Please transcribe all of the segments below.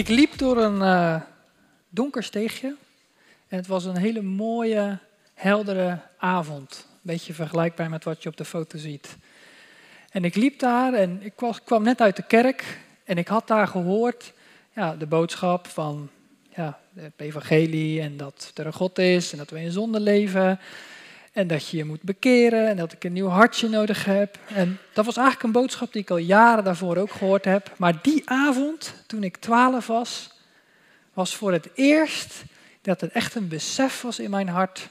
Ik liep door een uh, donker steegje en het was een hele mooie, heldere avond. Een beetje vergelijkbaar met wat je op de foto ziet. En ik liep daar en ik kwam net uit de kerk en ik had daar gehoord ja, de boodschap van ja, het evangelie en dat er een God is en dat we in zonde leven. En dat je je moet bekeren en dat ik een nieuw hartje nodig heb. En dat was eigenlijk een boodschap die ik al jaren daarvoor ook gehoord heb. Maar die avond, toen ik twaalf was, was voor het eerst dat het echt een besef was in mijn hart.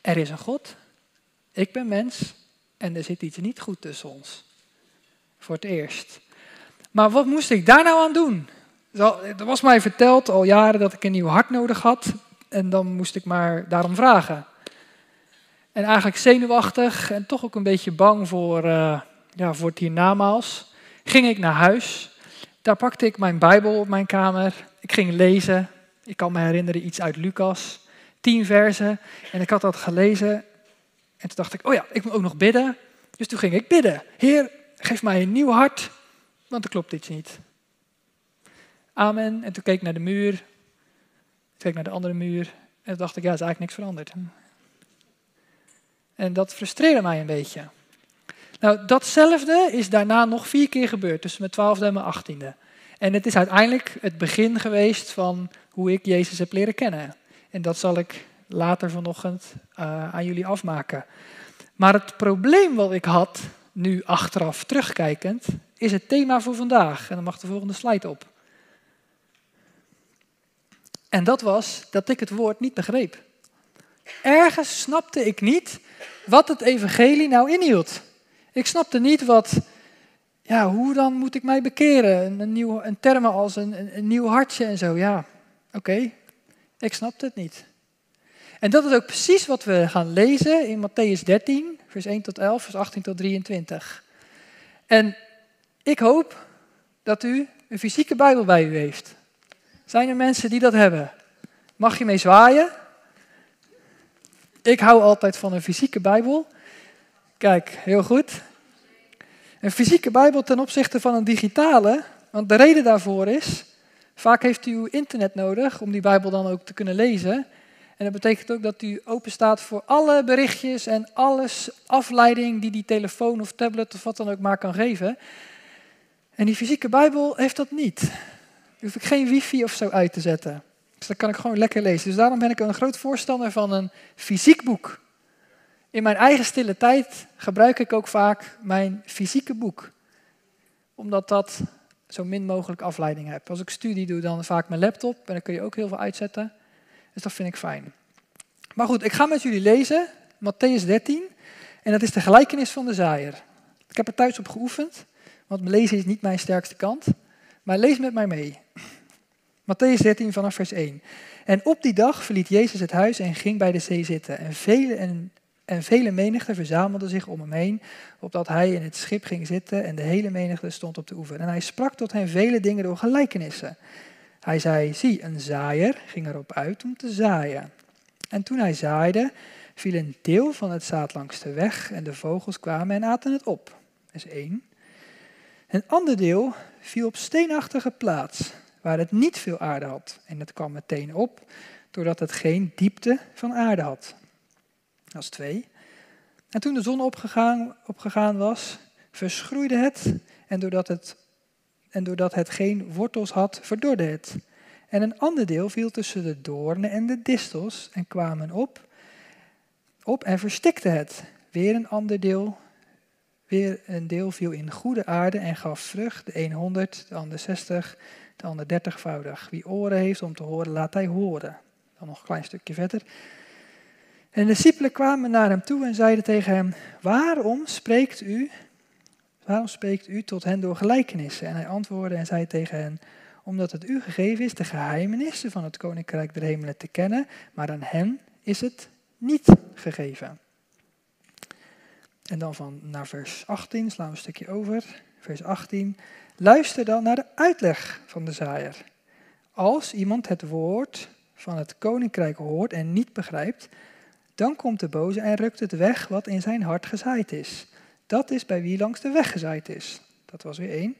Er is een God, ik ben mens en er zit iets niet goed tussen ons. Voor het eerst. Maar wat moest ik daar nou aan doen? Er was mij verteld al jaren dat ik een nieuw hart nodig had. En dan moest ik maar daarom vragen. En eigenlijk zenuwachtig en toch ook een beetje bang voor, uh, ja, voor het hiernamaals, ging ik naar huis. Daar pakte ik mijn Bijbel op mijn kamer. Ik ging lezen. Ik kan me herinneren iets uit Lucas. Tien versen. En ik had dat gelezen. En toen dacht ik, oh ja, ik moet ook nog bidden. Dus toen ging ik bidden. Heer, geef mij een nieuw hart, want er klopt iets niet. Amen. En toen keek ik naar de muur. Toen keek naar de andere muur. En toen dacht ik, ja, is eigenlijk niks veranderd. En dat frustreerde mij een beetje. Nou, datzelfde is daarna nog vier keer gebeurd, tussen mijn twaalfde en mijn achttiende. En het is uiteindelijk het begin geweest van hoe ik Jezus heb leren kennen. En dat zal ik later vanochtend uh, aan jullie afmaken. Maar het probleem wat ik had, nu achteraf terugkijkend, is het thema voor vandaag. En dan mag de volgende slide op. En dat was dat ik het woord niet begreep. Ergens snapte ik niet wat het evangelie nou inhield. Ik snapte niet wat, ja, hoe dan moet ik mij bekeren? Een, nieuw, een termen als een, een, nieuw hartje en zo. Ja, oké, ik snapte het niet. En dat is ook precies wat we gaan lezen in Matthäus 13, vers 1 tot 11, vers 18 tot 23. En ik hoop dat u een fysieke Bijbel bij u heeft. Zijn er mensen die dat hebben? Mag je mee zwaaien? Ik hou altijd van een fysieke Bijbel. Kijk, heel goed. Een fysieke Bijbel ten opzichte van een digitale. Want de reden daarvoor is, vaak heeft u internet nodig om die Bijbel dan ook te kunnen lezen. En dat betekent ook dat u open staat voor alle berichtjes en alles afleiding die die telefoon of tablet of wat dan ook maar kan geven. En die fysieke Bijbel heeft dat niet. Daar hoef ik geen wifi of zo uit te zetten. Dus dan kan ik gewoon lekker lezen. Dus daarom ben ik een groot voorstander van een fysiek boek. In mijn eigen stille tijd gebruik ik ook vaak mijn fysieke boek. Omdat dat zo min mogelijk afleiding heeft. Als ik studie doe, dan vaak mijn laptop. En dan kun je ook heel veel uitzetten. Dus dat vind ik fijn. Maar goed, ik ga met jullie lezen. Matthäus 13. En dat is de gelijkenis van de zaaier. Ik heb er thuis op geoefend. Want lezen is niet mijn sterkste kant. Maar lees met mij mee. Matthäus 13 vanaf vers 1. En op die dag verliet Jezus het huis en ging bij de zee zitten. En vele, en, en vele menigte verzamelden zich om hem heen, opdat hij in het schip ging zitten en de hele menigte stond op de oever. En hij sprak tot hen vele dingen door gelijkenissen. Hij zei, zie, een zaaier ging erop uit om te zaaien. En toen hij zaaide, viel een deel van het zaad langs de weg en de vogels kwamen en aten het op. Dat is één. Een ander deel viel op steenachtige plaats waar het niet veel aarde had. En het kwam meteen op, doordat het geen diepte van aarde had. Dat is twee. En toen de zon opgegaan, opgegaan was, verschroeide het en, doordat het en doordat het geen wortels had, verdorde het. En een ander deel viel tussen de doornen en de distels en kwamen op, op en verstikte het. Weer een ander deel, weer een deel viel in goede aarde en gaf vrucht, de een honderd, de ander zestig de dertigvoudig. Wie oren heeft om te horen, laat hij horen. Dan nog een klein stukje verder. En de discipelen kwamen naar hem toe en zeiden tegen hem, waarom spreekt u, waarom spreekt u tot hen door gelijkenissen? En hij antwoordde en zei tegen hen, omdat het u gegeven is de geheimenissen van het koninkrijk der hemelen te kennen, maar aan hen is het niet gegeven. En dan van naar vers 18, slaan we een stukje over. Vers 18. Luister dan naar de uitleg van de zaaier. Als iemand het woord van het koninkrijk hoort en niet begrijpt, dan komt de boze en rukt het weg wat in zijn hart gezaaid is. Dat is bij wie langs de weg gezaaid is. Dat was weer één.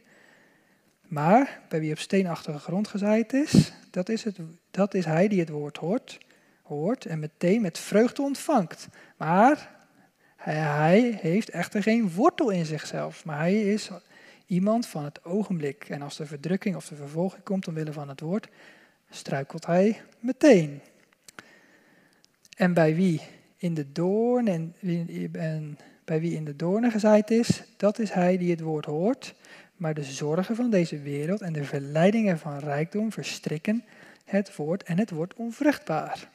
Maar bij wie op steenachtige grond gezaaid is, dat is, het, dat is hij die het woord hoort, hoort en meteen met vreugde ontvangt. Maar hij, hij heeft echter geen wortel in zichzelf, maar hij is iemand van het ogenblik. En als de verdrukking of de vervolging komt omwille van het woord, struikelt hij meteen. En bij wie in de doorn en, en bij wie in de doornen gezaaid is, dat is hij die het woord hoort. Maar de zorgen van deze wereld en de verleidingen van rijkdom verstrikken het woord en het wordt onvruchtbaar.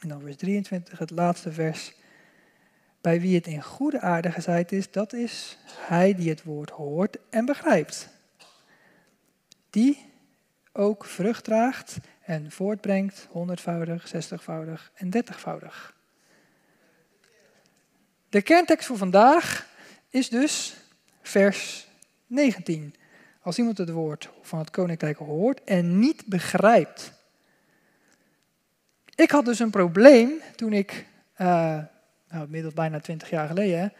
En dan vers 23, het laatste vers. Bij wie het in goede aarde gezaaid is, dat is hij die het woord hoort en begrijpt. Die ook vrucht draagt en voortbrengt honderdvoudig, zestigvoudig en dertigvoudig. De kerntekst voor vandaag is dus vers 19. Als iemand het woord van het koninkrijk hoort en niet begrijpt. Ik had dus een probleem toen ik, uh, nou, inmiddels bijna 20 jaar geleden,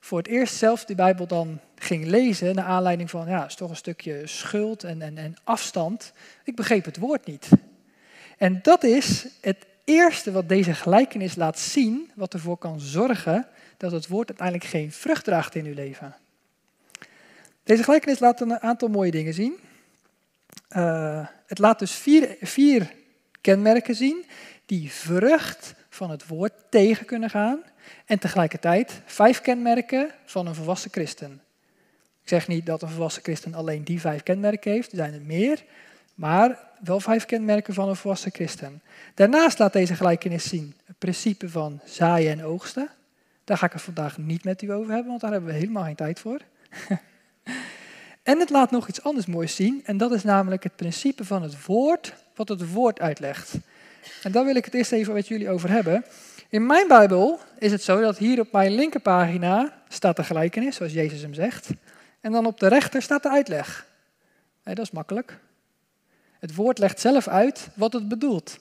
voor het eerst zelf de Bijbel dan ging lezen, naar aanleiding van, ja, is toch een stukje schuld en, en, en afstand. Ik begreep het woord niet. En dat is het eerste wat deze gelijkenis laat zien, wat ervoor kan zorgen dat het woord uiteindelijk geen vrucht draagt in uw leven. Deze gelijkenis laat een aantal mooie dingen zien. Uh, het laat dus vier, vier kenmerken zien die vrucht van het woord tegen kunnen gaan. En tegelijkertijd vijf kenmerken van een volwassen christen. Ik zeg niet dat een volwassen christen alleen die vijf kenmerken heeft, er zijn er meer. Maar wel vijf kenmerken van een volwassen christen. Daarnaast laat deze gelijkenis zien het principe van zaaien en oogsten. Daar ga ik het vandaag niet met u over hebben, want daar hebben we helemaal geen tijd voor. en het laat nog iets anders moois zien, en dat is namelijk het principe van het woord, wat het woord uitlegt. En daar wil ik het eerst even met jullie over hebben. In mijn Bijbel is het zo dat hier op mijn linkerpagina staat de gelijkenis, zoals Jezus hem zegt. En dan op de rechter staat de uitleg. dat is makkelijk. Het woord legt zelf uit wat het bedoelt.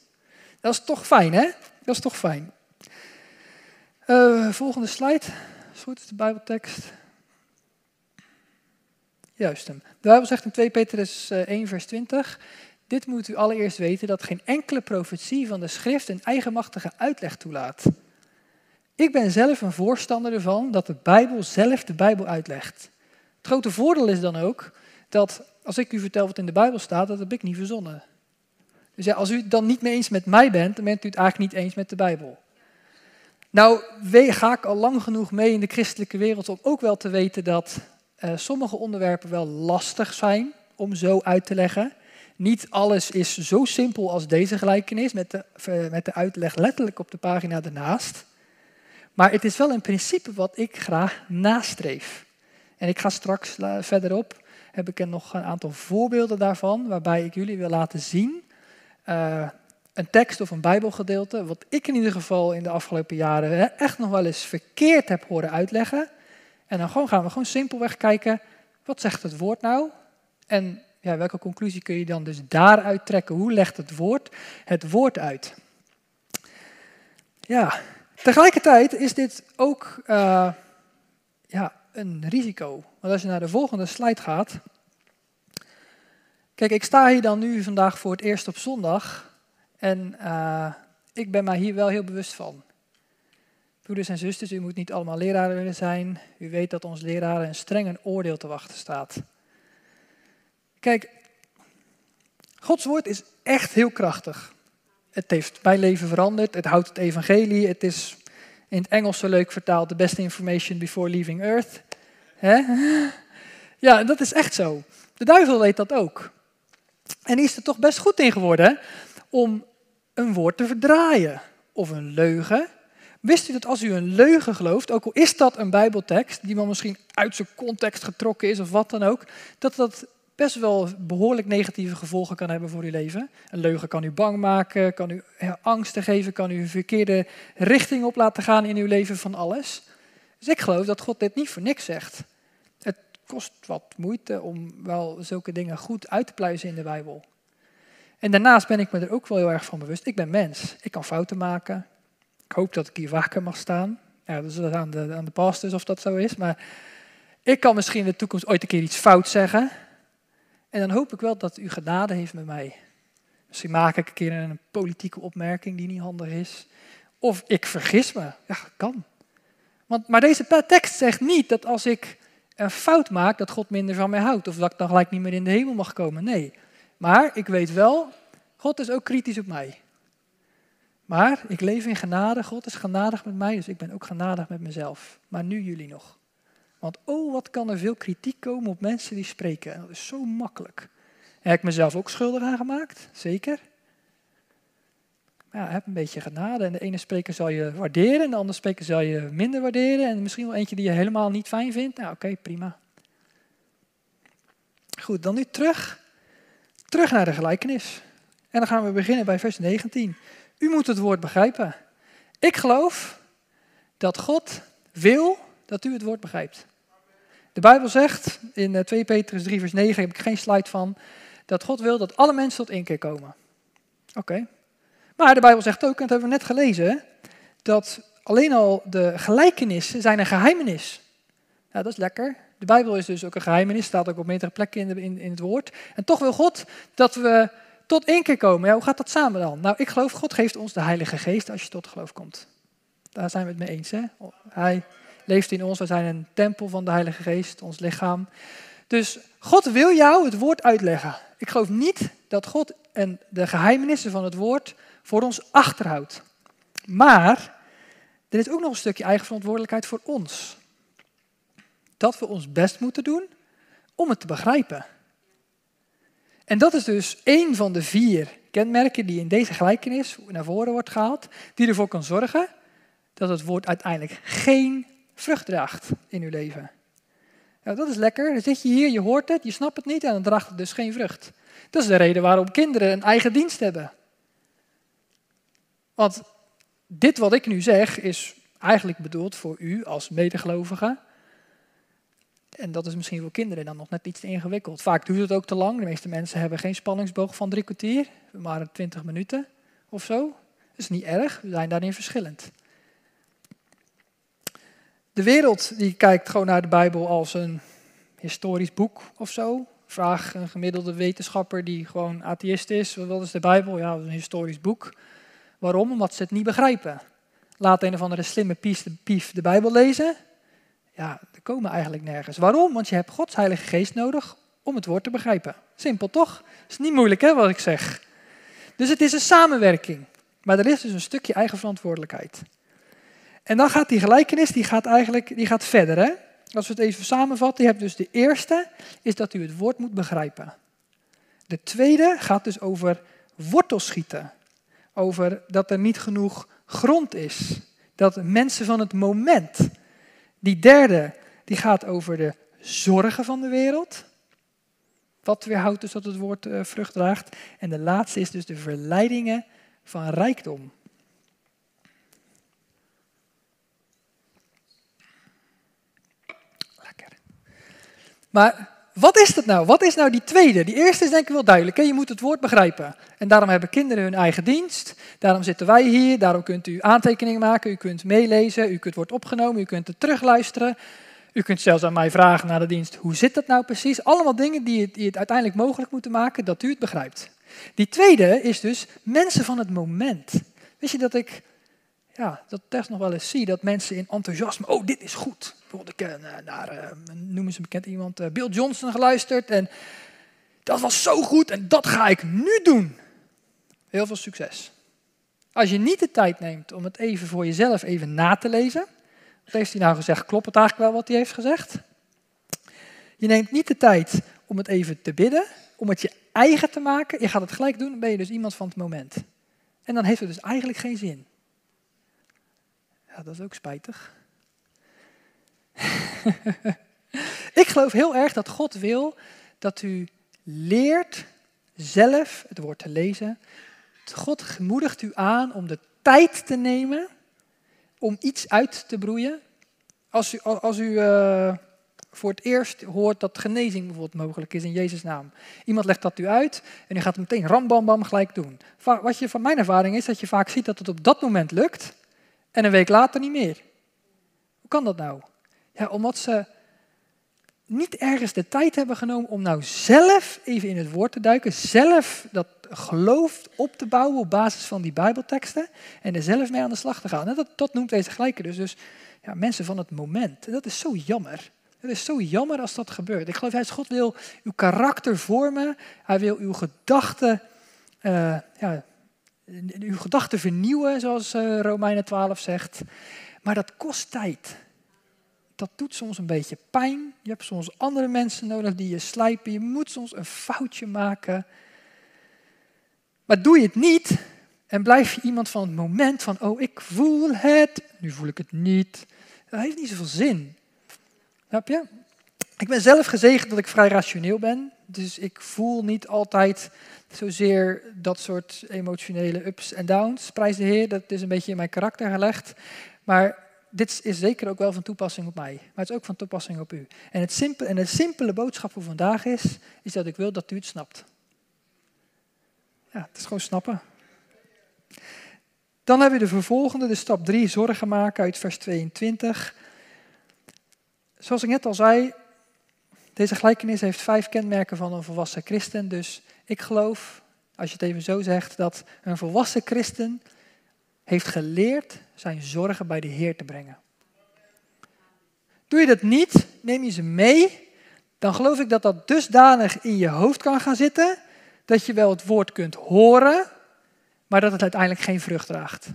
Dat is toch fijn, hè? Dat is toch fijn. Uh, volgende slide. Is goed, de Bijbeltekst. Juist hem. De Bijbel zegt in 2 Petrus 1, eh, vers 20. Dit moet u allereerst weten dat geen enkele profetie van de schrift een eigenmachtige uitleg toelaat. Ik ben zelf een voorstander ervan dat de Bijbel zelf de Bijbel uitlegt. Het grote voordeel is dan ook dat als ik u vertel wat in de Bijbel staat, dat heb ik niet verzonnen. Dus ja, als u het dan niet mee eens met mij bent, dan bent u het eigenlijk niet eens met de Bijbel. Nou, ga ik al lang genoeg mee in de christelijke wereld om ook wel te weten dat uh, sommige onderwerpen wel lastig zijn om zo uit te leggen. Niet alles is zo simpel als deze gelijkenis met de, uh, met de uitleg letterlijk op de pagina ernaast. Maar het is wel een principe wat ik graag nastreef. En ik ga straks uh, verderop, heb ik er nog een aantal voorbeelden daarvan, waarbij ik jullie wil laten zien een tekst of een Bijbelgedeelte, wat ik in ieder geval in de afgelopen jaren echt nog wel eens verkeerd heb horen uitleggen. En dan gewoon gaan we gewoon simpelweg kijken, wat zegt het woord nou? En ja, welke conclusie kun je dan dus daaruit trekken? Hoe legt het woord het woord uit? Ja, tegelijkertijd is dit ook uh, ja, een risico. Want als je naar de volgende slide gaat. Kijk, ik sta hier dan nu vandaag voor het eerst op zondag. En uh, ik ben mij hier wel heel bewust van. Broeders en zusters, u moet niet allemaal leraren willen zijn. U weet dat ons leraren een streng oordeel te wachten staat. Kijk, Gods woord is echt heel krachtig. Het heeft mijn leven veranderd. Het houdt het evangelie. Het is in het Engels zo leuk vertaald: the best information before leaving earth. Ja, dat is echt zo. De duivel weet dat ook. En die is er toch best goed in geworden om een woord te verdraaien of een leugen. Wist u dat als u een leugen gelooft, ook al is dat een Bijbeltekst, die maar misschien uit zijn context getrokken is of wat dan ook, dat dat best wel behoorlijk negatieve gevolgen kan hebben voor uw leven. Een leugen kan u bang maken, kan u angsten geven, kan u een verkeerde richting op laten gaan in uw leven van alles. Dus ik geloof dat God dit niet voor niks zegt. Het kost wat moeite om wel zulke dingen goed uit te pluizen in de Bijbel. En daarnaast ben ik me er ook wel heel erg van bewust. Ik ben mens. Ik kan fouten maken. Ik hoop dat ik hier wakker mag staan. Ja, dat is aan de, aan de pastors of dat zo is. Maar ik kan misschien in de toekomst ooit een keer iets fout zeggen. En dan hoop ik wel dat u genade heeft met mij. Misschien maak ik een keer een politieke opmerking die niet handig is. Of ik vergis me. Ja, kan. Want, maar deze tekst zegt niet dat als ik een fout maak, dat God minder van mij houdt. Of dat ik dan gelijk niet meer in de hemel mag komen. Nee. Maar ik weet wel, God is ook kritisch op mij. Maar ik leef in genade, God is genadig met mij, dus ik ben ook genadig met mezelf. Maar nu jullie nog. Want oh, wat kan er veel kritiek komen op mensen die spreken. Dat is zo makkelijk. Heb ik mezelf ook schuldig aan gemaakt, zeker. Maar ja, heb een beetje genade. En de ene spreker zal je waarderen, en de andere spreker zal je minder waarderen. En misschien wel eentje die je helemaal niet fijn vindt. Nou, oké, prima. Goed, dan nu terug. Terug naar de gelijkenis. En dan gaan we beginnen bij vers 19. U moet het woord begrijpen. Ik geloof dat God wil dat u het woord begrijpt. De Bijbel zegt in 2 eh, Petrus 3, vers 9, heb ik geen slide van, dat God wil dat alle mensen tot inkeer komen. Oké. Maar de Bijbel zegt ook, en dat hebben we net gelezen, dat alleen al de gelijkenissen zijn een geheimenis. Ja, dat is lekker. De Bijbel is dus ook een geheimenis, staat ook op meerdere plekken in, in, in het woord. En toch wil God dat we tot één keer komen. Ja, hoe gaat dat samen dan? Nou, ik geloof, God geeft ons de Heilige Geest als je tot geloof komt. Daar zijn we het mee eens. Hè? Hij leeft in ons, we zijn een tempel van de Heilige Geest, ons lichaam. Dus God wil jou het woord uitleggen. Ik geloof niet dat God en de geheimenissen van het woord voor ons achterhoudt. Maar er is ook nog een stukje eigen verantwoordelijkheid voor ons. Dat we ons best moeten doen om het te begrijpen. En dat is dus één van de vier kenmerken die in deze gelijkenis naar voren wordt gehaald, die ervoor kan zorgen dat het woord uiteindelijk geen vrucht draagt in uw leven. Nou, dat is lekker. Dan zit je hier, je hoort het, je snapt het niet en dan draagt het dus geen vrucht. Dat is de reden waarom kinderen een eigen dienst hebben. Want dit wat ik nu zeg is eigenlijk bedoeld voor u als medegelovige en dat is misschien voor kinderen dan nog net iets te ingewikkeld. Vaak duurt het ook te lang. De meeste mensen hebben geen spanningsboog van drie kwartier, maar 20 minuten of zo. Dat is niet erg, we zijn daarin verschillend. De wereld die kijkt gewoon naar de Bijbel als een historisch boek of zo. Vraag een gemiddelde wetenschapper die gewoon atheïst is, wat is de Bijbel? Ja, een historisch boek. Waarom? Omdat ze het niet begrijpen. Laat een of andere slimme pief de Bijbel lezen ja, er komen eigenlijk nergens. Waarom? Want je hebt Gods Heilige Geest nodig om het woord te begrijpen. Simpel toch? Is niet moeilijk hè, wat ik zeg. Dus het is een samenwerking. Maar er is dus een stukje eigen verantwoordelijkheid. En dan gaat die gelijkenis, die gaat eigenlijk die gaat verder. Hè? Als we het even samenvatten, je hebt dus de eerste, is dat u het woord moet begrijpen. De tweede gaat dus over wortelschieten. Over dat er niet genoeg grond is. Dat mensen van het moment die derde, die gaat over de zorgen van de wereld. Wat weerhoudt dus dat het woord uh, vrucht draagt. En de laatste is dus de verleidingen van rijkdom. Maar wat is dat nou? Wat is nou die tweede? Die eerste is denk ik wel duidelijk. Hè? Je moet het woord begrijpen. En daarom hebben kinderen hun eigen dienst. Daarom zitten wij hier. Daarom kunt u aantekeningen maken. U kunt meelezen. U kunt worden opgenomen. U kunt het terugluisteren. U kunt zelfs aan mij vragen naar de dienst. Hoe zit dat nou precies? Allemaal dingen die het, die het uiteindelijk mogelijk moeten maken dat u het begrijpt. Die tweede is dus mensen van het moment. Wist je dat ik ja, dat test nog wel eens zie dat mensen in enthousiasme, oh dit is goed. Bijvoorbeeld ik uh, naar, uh, noemen ze bekend iemand, uh, Bill Johnson geluisterd en dat was zo goed en dat ga ik nu doen. Heel veel succes. Als je niet de tijd neemt om het even voor jezelf even na te lezen, wat heeft hij nou gezegd? Klopt het eigenlijk wel wat hij heeft gezegd? Je neemt niet de tijd om het even te bidden, om het je eigen te maken. Je gaat het gelijk doen, dan ben je dus iemand van het moment. En dan heeft het dus eigenlijk geen zin. Ja, dat is ook spijtig. ik geloof heel erg dat God wil dat u leert zelf het woord te lezen. God moedigt u aan om de tijd te nemen om iets uit te broeien. Als u, als u uh, voor het eerst hoort dat genezing bijvoorbeeld mogelijk is in Jezus' naam. Iemand legt dat u uit en u gaat het meteen ram bam bam gelijk doen. Wat je van mijn ervaring is dat je vaak ziet dat het op dat moment lukt en een week later niet meer. Hoe kan dat nou? Ja, omdat ze niet ergens de tijd hebben genomen om nou zelf even in het woord te duiken, zelf dat geloof op te bouwen op basis van die Bijbelteksten en er zelf mee aan de slag te gaan. En dat, dat noemt deze gelijke dus, dus ja, mensen van het moment. En dat is zo jammer. Het is zo jammer als dat gebeurt. Ik geloof, dat God wil uw karakter vormen. Hij wil uw gedachten, uh, ja, uw gedachten vernieuwen, zoals uh, Romeinen 12 zegt. Maar dat kost tijd. Dat doet soms een beetje pijn. Je hebt soms andere mensen nodig die je slijpen. Je moet soms een foutje maken. Maar doe je het niet en blijf je iemand van het moment van, oh ik voel het, nu voel ik het niet. Dat heeft niet zoveel zin. Snap je? Ik ben zelf gezegend dat ik vrij rationeel ben. Dus ik voel niet altijd zozeer dat soort emotionele ups en downs. Prijs de Heer, dat is een beetje in mijn karakter gelegd. Maar dit is zeker ook wel van toepassing op mij. Maar het is ook van toepassing op u. En, het simpele, en de simpele boodschap voor vandaag is, is dat ik wil dat u het snapt. Ja, het is gewoon snappen. Dan hebben we de vervolgende, de stap 3, zorgen maken uit vers 22. Zoals ik net al zei, deze gelijkenis heeft vijf kenmerken van een volwassen christen. Dus ik geloof, als je het even zo zegt, dat een volwassen christen heeft geleerd zijn zorgen bij de Heer te brengen. Doe je dat niet, neem je ze mee, dan geloof ik dat dat dusdanig in je hoofd kan gaan zitten, dat je wel het woord kunt horen, maar dat het uiteindelijk geen vrucht draagt.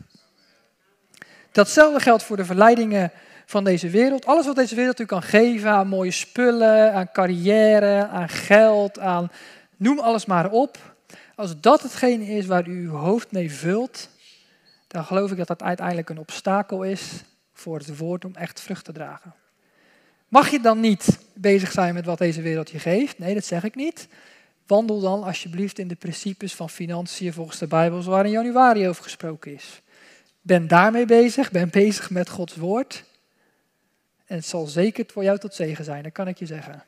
Datzelfde geldt voor de verleidingen van deze wereld. Alles wat deze wereld u kan geven aan mooie spullen, aan carrière, aan geld, aan noem alles maar op. Als dat hetgene is waar u uw hoofd mee vult, dan geloof ik dat dat uiteindelijk een obstakel is voor het woord om echt vrucht te dragen. Mag je dan niet bezig zijn met wat deze wereld je geeft? Nee, dat zeg ik niet. Wandel dan alsjeblieft in de principes van financiën volgens de Bijbel, waar in januari over gesproken is. Ben daarmee bezig, ben bezig met Gods woord. En het zal zeker voor jou tot zegen zijn, dat kan ik je zeggen.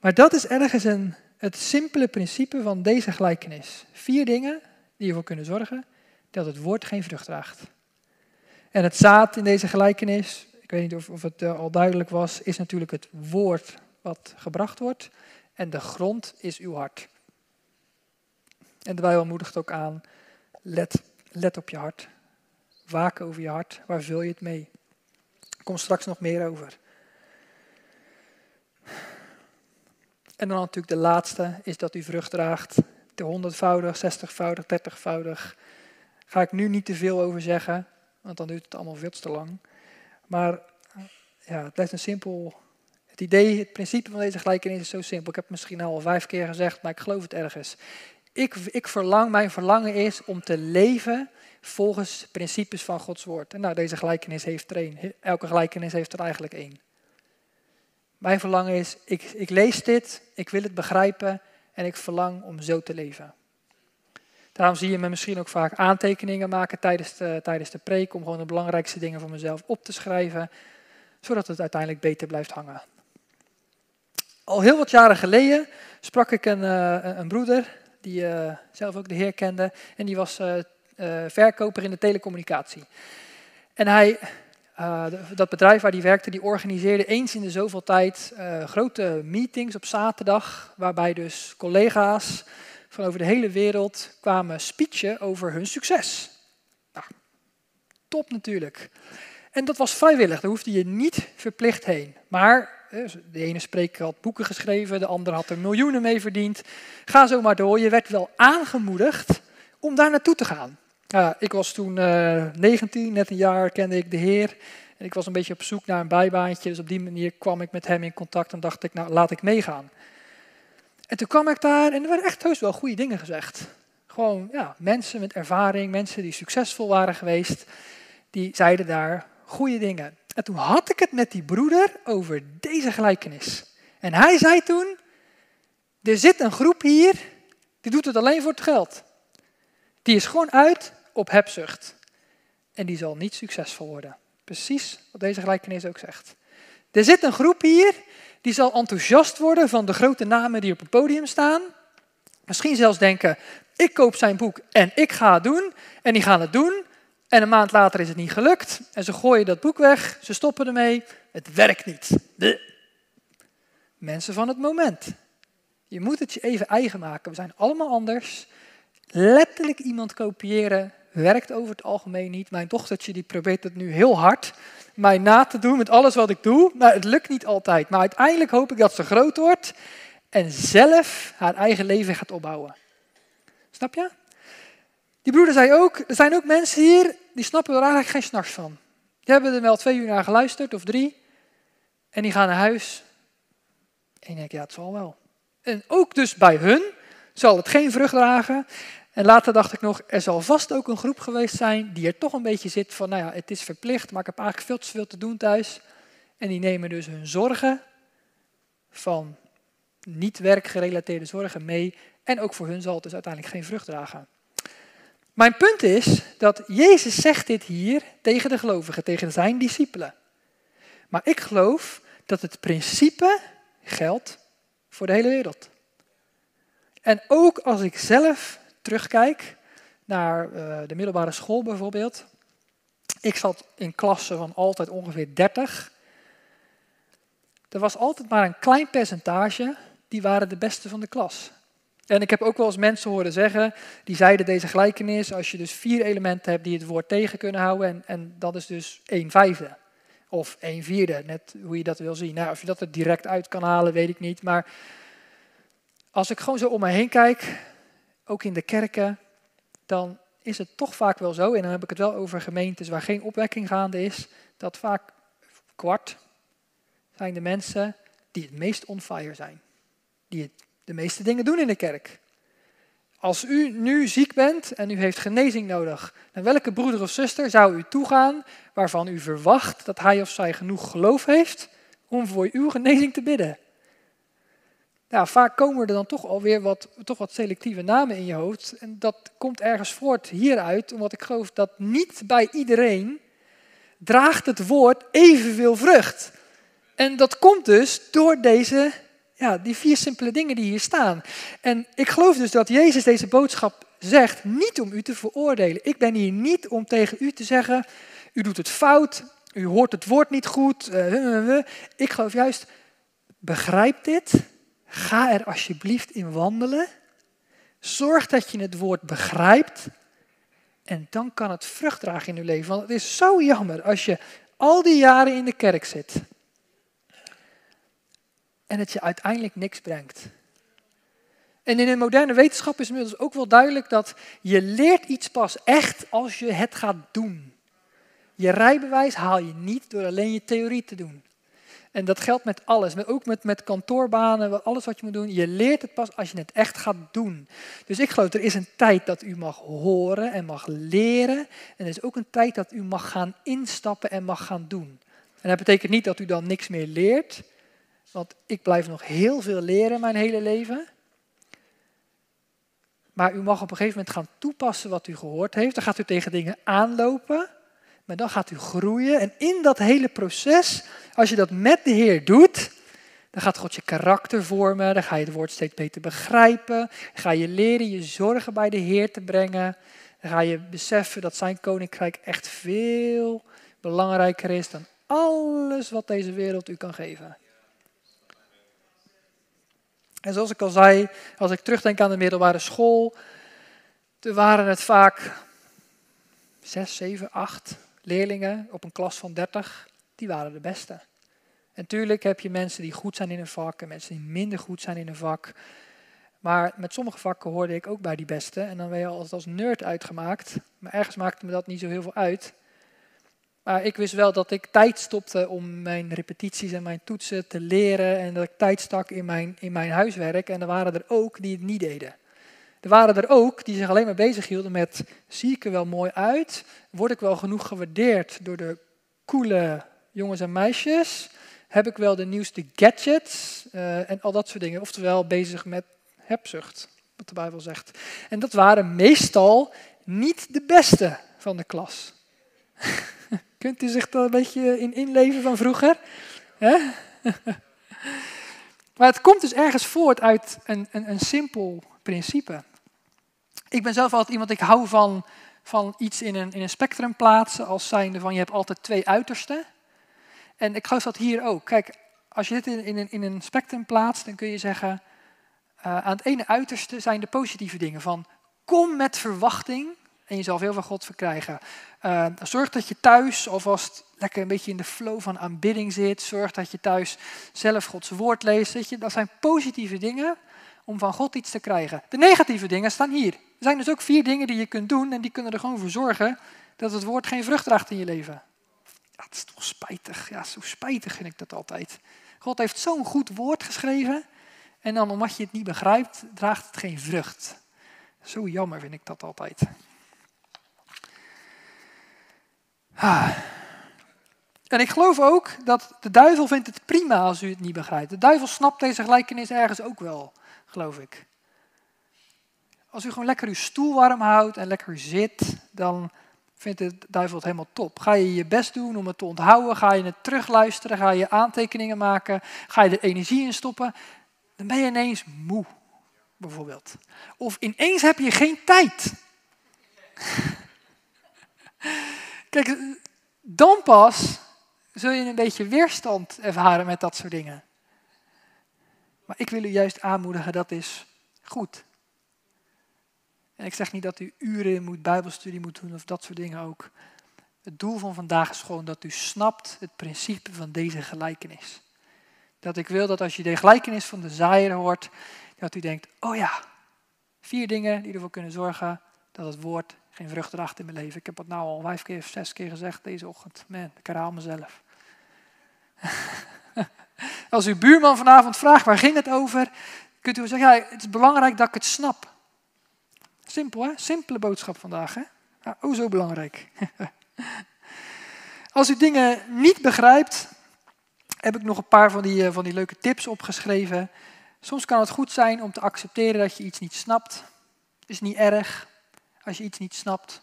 Maar dat is ergens een, het simpele principe van deze gelijkenis. Vier dingen die ervoor kunnen zorgen dat het woord geen vrucht draagt. En het zaad in deze gelijkenis, ik weet niet of, of het uh, al duidelijk was, is natuurlijk het woord wat gebracht wordt. En de grond is uw hart. En de Bijbel moedigt ook aan, let, let op je hart. Waak over je hart, waar vul je het mee? Komt straks nog meer over. En dan natuurlijk de laatste is dat u vrucht draagt. De honderdvoudig, zestigvoudig, dertigvoudig. Ga ik nu niet te veel over zeggen, want dan duurt het allemaal veel te lang. Maar ja, het blijft een simpel. Het idee, het principe van deze gelijkenis is zo simpel. Ik heb het misschien al vijf keer gezegd, maar ik geloof het ergens. Ik, ik verlang, mijn verlangen is om te leven volgens principes van Gods woord. En nou, deze gelijkenis heeft er één. Elke gelijkenis heeft er eigenlijk één. Mijn verlangen is, ik, ik lees dit, ik wil het begrijpen en ik verlang om zo te leven. Daarom zie je me misschien ook vaak aantekeningen maken tijdens de, tijdens de preek, om gewoon de belangrijkste dingen voor mezelf op te schrijven, zodat het uiteindelijk beter blijft hangen. Al heel wat jaren geleden sprak ik een, uh, een broeder, die uh, zelf ook de Heer kende, en die was uh, verkoper in de telecommunicatie. En hij, dat bedrijf waar hij werkte, die organiseerde eens in de zoveel tijd grote meetings op zaterdag, waarbij dus collega's van over de hele wereld kwamen speechen over hun succes. Nou, top natuurlijk. En dat was vrijwillig, daar hoefde je niet verplicht heen. Maar de ene spreker had boeken geschreven, de andere had er miljoenen mee verdiend. Ga zo maar door, je werd wel aangemoedigd om daar naartoe te gaan. Ja, ik was toen uh, eh, 19, net een jaar kende ik de Heer. En ik was een beetje op zoek naar een bijbaantje, dus op die manier kwam ik met hem in contact en dacht ik, nou laat ik meegaan. En toen kwam ik daar en er werden echt heus wel goede dingen gezegd. Gewoon ja, mensen met ervaring, mensen die succesvol waren geweest, die zeiden daar goede dingen. En toen had ik het met die broeder over deze gelijkenis. En hij zei toen, er zit een groep hier, die doet het alleen voor het geld. Die is gewoon uit op hebzucht. En die zal niet succesvol worden. Precies wat deze gelijkenis ook zegt. Er zit een groep hier die zal enthousiast worden van de grote namen die op het podium staan. Misschien zelfs denken, ik koop zijn boek en ik ga het doen. En die gaan het doen. En een maand later is het niet gelukt. En ze gooien dat boek weg, ze stoppen ermee. Het werkt niet. mensen van het moment. Je moet het je even eigen maken. We zijn allemaal anders. Letterlijk iemand kopiëren werkt over het algemeen niet. Mijn dochtertje die probeert het nu heel hard mij na te doen met alles wat ik doe. Maar het lukt niet altijd. Maar uiteindelijk hoop ik dat ze groot wordt en zelf haar eigen leven gaat opbouwen. Snap je? Die broeder zei ook, er zijn ook mensen hier die snappen er eigenlijk geen s'nachts van. Die hebben er wel twee uur naar geluisterd of drie. En die gaan naar huis. En ik denk, ja, het zal wel. En ook dus bij hun zal het geen vrucht dragen. En later dacht ik nog, er zal vast ook een groep geweest zijn die er toch een beetje zit van, nou ja, het is verplicht, maar ik heb eigenlijk veel te veel te doen thuis. En die nemen dus hun zorgen van niet werkgerelateerde zorgen mee. En ook voor hun zal het dus uiteindelijk geen vrucht dragen. Mijn punt is dat Jezus zegt dit hier tegen de gelovigen, tegen zijn discipelen. Maar ik geloof dat het principe geldt voor de hele wereld. En ook als ik zelf terugkijk naar uh, de middelbare school bijvoorbeeld. Ik zat in klassen van altijd ongeveer 30. Er was altijd maar een klein percentage die waren de beste van de klas. En ik heb ook wel eens mensen horen zeggen, die zeiden deze gelijkenis, als je dus vier elementen hebt die het woord tegen kunnen houden, en, en dat is dus een vijfde. Of een vierde, net hoe je dat wil zien. Nou, of je dat er direct uit kan halen, weet ik niet. Maar als ik gewoon zo om me heen kijk, ook in de kerken, dan is het toch vaak wel zo, en dan heb ik het wel over gemeentes waar geen opwekking gaande is, dat vaak kwart zijn de mensen die het meest on fire zijn. Die de meeste dingen doen in de kerk. Als u nu ziek bent en u heeft genezing nodig, naar welke broeder of zuster zou u toegaan waarvan u verwacht dat hij of zij genoeg geloof heeft om voor uw genezing te bidden? Nou, vaak komen er dan toch alweer wat, toch wat selectieve namen in je hoofd. En dat komt ergens voort hieruit, omdat ik geloof dat niet bij iedereen draagt het woord evenveel vrucht. En dat komt dus door deze ja, die vier simpele dingen die hier staan. En ik geloof dus dat Jezus deze boodschap zegt, niet om u te veroordelen. Ik ben hier niet om tegen u te zeggen, u doet het fout, u hoort het woord niet goed. Uh, ik geloof juist, begrijp dit, ga er alsjeblieft in wandelen. Zorg dat je het woord begrijpt. En dan kan het vrucht dragen in uw leven. Want het is zo jammer als je al die jaren in de kerk zit en het je uiteindelijk niks brengt. En in de moderne wetenschap is inmiddels ook wel duidelijk dat je leert iets pas echt als je het gaat doen. Je rijbewijs haal je niet door alleen je theorie te doen. En dat geldt met alles, ook met, met kantoorbanen, alles wat je moet doen. Je leert het pas als je het echt gaat doen. Dus ik geloof, er is een tijd dat u mag horen en mag leren. En er is ook een tijd dat u mag gaan instappen en mag gaan doen. En dat betekent niet dat u dan niks meer leert. Want ik blijf nog heel veel leren mijn hele leven. Maar u mag op een gegeven moment gaan toepassen wat u gehoord heeft. Dan gaat u tegen dingen aanlopen. Maar dan gaat u groeien. En in dat hele proces, als je dat met de Heer doet, dan gaat God je karakter vormen. Dan ga je het woord steeds beter begrijpen. Ga je leren je zorgen bij de Heer te brengen. Dan ga je beseffen dat zijn koninkrijk echt veel belangrijker is dan alles wat deze wereld u kan geven. En zoals ik al zei, als ik terugdenk aan de middelbare school, toen waren het vaak zes, zeven, acht leerlingen op een klas van dertig. Die waren de beste. En tuurlijk heb je mensen die goed zijn in een vak en mensen die minder goed zijn in een vak. Maar met sommige vakken hoorde ik ook bij die beste. En dan ben je altijd als nerd uitgemaakt. Maar ergens maakte me dat niet zo heel veel uit. Maar ik wist wel dat ik tijd stopte om mijn repetities en mijn toetsen te leren. En dat ik tijd stak in mijn, in mijn huiswerk. En er waren er ook die het niet deden. Er waren er ook die zich alleen maar bezig hielden met: zie ik er wel mooi uit? Word ik wel genoeg gewaardeerd door de coole jongens en meisjes? Heb ik wel de nieuwste gadgets? Uh, en al dat soort dingen. Oftewel bezig met hebzucht, wat de Bijbel zegt. En dat waren meestal niet de beste van de klas. Kunt u zich daar een beetje in inleven van vroeger? maar het komt dus ergens voort uit een, een, een simpel principe. Ik ben zelf altijd iemand, ik hou van, van iets in een, in een spectrum plaatsen als zijnde van je hebt altijd twee uitersten. En ik geloof dat hier ook. Kijk, als je dit in, in, een, in een spectrum plaatst, dan kun je zeggen, uh, aan het ene uiterste zijn de positieve dingen van kom met verwachting en je zal veel van God verkrijgen. Uh, zorg dat je thuis alvast lekker een beetje in de flow van aanbidding zit. Zorg dat je thuis zelf Gods woord leest. Dat zijn positieve dingen om van God iets te krijgen. De negatieve dingen staan hier. Er zijn dus ook vier dingen die je kunt doen en die kunnen er gewoon voor zorgen dat het woord geen vrucht draagt in je leven. Ja, dat is toch spijtig. Ja, zo spijtig vind ik dat altijd. God heeft zo'n goed woord geschreven en dan omdat je het niet begrijpt, draagt het geen vrucht. Zo jammer vind ik dat altijd. Ah. En ik geloof ook dat de duivel vindt het prima als u het niet begrijpt. De duivel snapt deze gelijkenis ergens ook wel, geloof ik. Als u gewoon lekker uw stoel warm houdt en lekker zit, dan vindt de duivel het helemaal top. Ga je je best doen om het te onthouden, ga je het terugluisteren, ga je aantekeningen maken, ga je er energie in stoppen, dan ben je ineens moe, bijvoorbeeld. Of ineens heb je geen tijd. Kijk, dan pas zul je een beetje weerstand ervaren met dat soort dingen. Maar ik wil u juist aanmoedigen, dat is goed. En ik zeg niet dat u uren moet bijbelstudie moet doen of dat soort dingen ook. Het doel van vandaag is gewoon dat u snapt het principe van deze gelijkenis. Dat ik wil dat als je de gelijkenis van de zaaier hoort, dat u denkt, oh ja, vier dingen die ervoor kunnen zorgen dat het woord geen vrucht draagt in mijn leven. Ik heb het nou al vijf keer of zes keer gezegd deze ochtend. Man, ik herhaal mezelf. Als uw buurman vanavond vraagt waar ging het over, kunt u zeggen, ja, het is belangrijk dat ik het snap. Simpel hè, simpele boodschap vandaag hè. Ja, oh zo belangrijk. Als u dingen niet begrijpt, heb ik nog een paar van die, eh, van die leuke tips opgeschreven. Soms kan het goed zijn om te accepteren dat je iets niet snapt. Is niet erg als je iets niet snapt.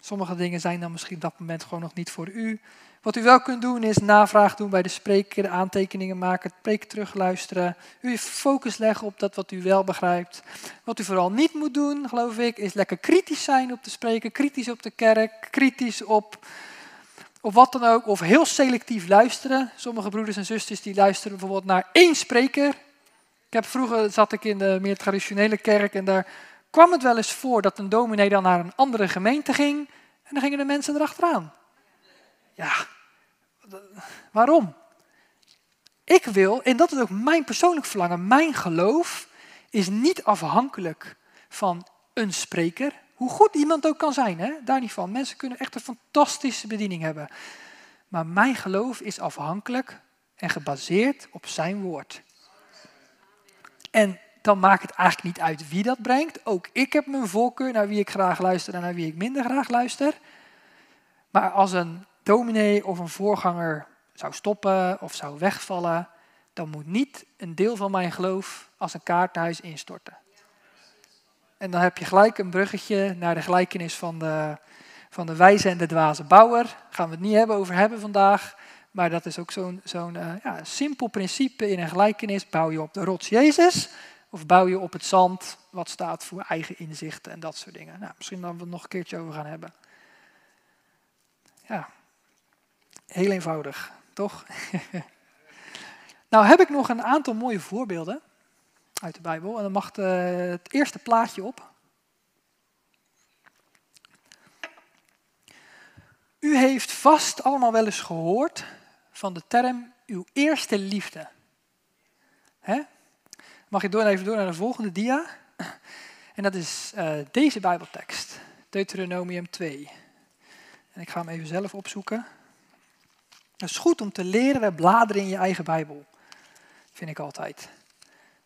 Sommige dingen zijn dan misschien op dat moment gewoon nog niet voor u. Wat u wel kunt doen is navraag doen bij de spreker, aantekeningen maken, het preek terugluisteren. U focus leggen op dat wat u wel begrijpt. Wat u vooral niet moet doen, geloof ik, is lekker kritisch zijn op de spreker, kritisch op de kerk, kritisch op, op wat dan ook. Of heel selectief luisteren. Sommige broeders en zusters die luisteren bijvoorbeeld naar één spreker. Ik heb vroeger zat ik in de meer traditionele kerk en daar kwam het wel eens voor dat een dominee dan naar een andere gemeente ging en dan gingen de mensen erachteraan. Ja, waarom? Ik wil, en dat is ook mijn persoonlijk verlangen, mijn geloof is niet afhankelijk van een spreker. Hoe goed iemand ook kan zijn, hè? daar niet van. Mensen kunnen echt een fantastische bediening hebben. Maar mijn geloof is afhankelijk en gebaseerd op zijn woord. En dan maakt het eigenlijk niet uit wie dat brengt. Ook ik heb mijn voorkeur naar wie ik graag luister en naar wie ik minder graag luister. Maar als een dominee of een voorganger zou stoppen of zou wegvallen, dan moet niet een deel van mijn geloof als een kaarthuis instorten. En dan heb je gelijk een bruggetje naar de gelijkenis van de, van de wijze en de dwaze bouwer. Daar gaan we het niet hebben over hebben vandaag. Maar dat is ook zo'n zo'n uh, ja, simpel principe in een gelijkenis. Bouw je op de rots Jezus of bouw je op het zand wat staat voor eigen inzichten en dat soort dingen. Nou, misschien dat we het nog een keertje over gaan hebben. Ja, heel eenvoudig, toch? nou heb ik nog een aantal mooie voorbeelden uit de Bijbel. En dan mag het eerste plaatje op. U heeft vast allemaal wel eens gehoord van de term uw eerste liefde. Hè? Mag je door, even door naar de volgende dia? En dat is uh, deze Bijbeltekst, Deuteronomium 2. En ik ga hem even zelf opzoeken. Het is goed om te leren en bladeren in je eigen Bijbel. Vind ik altijd.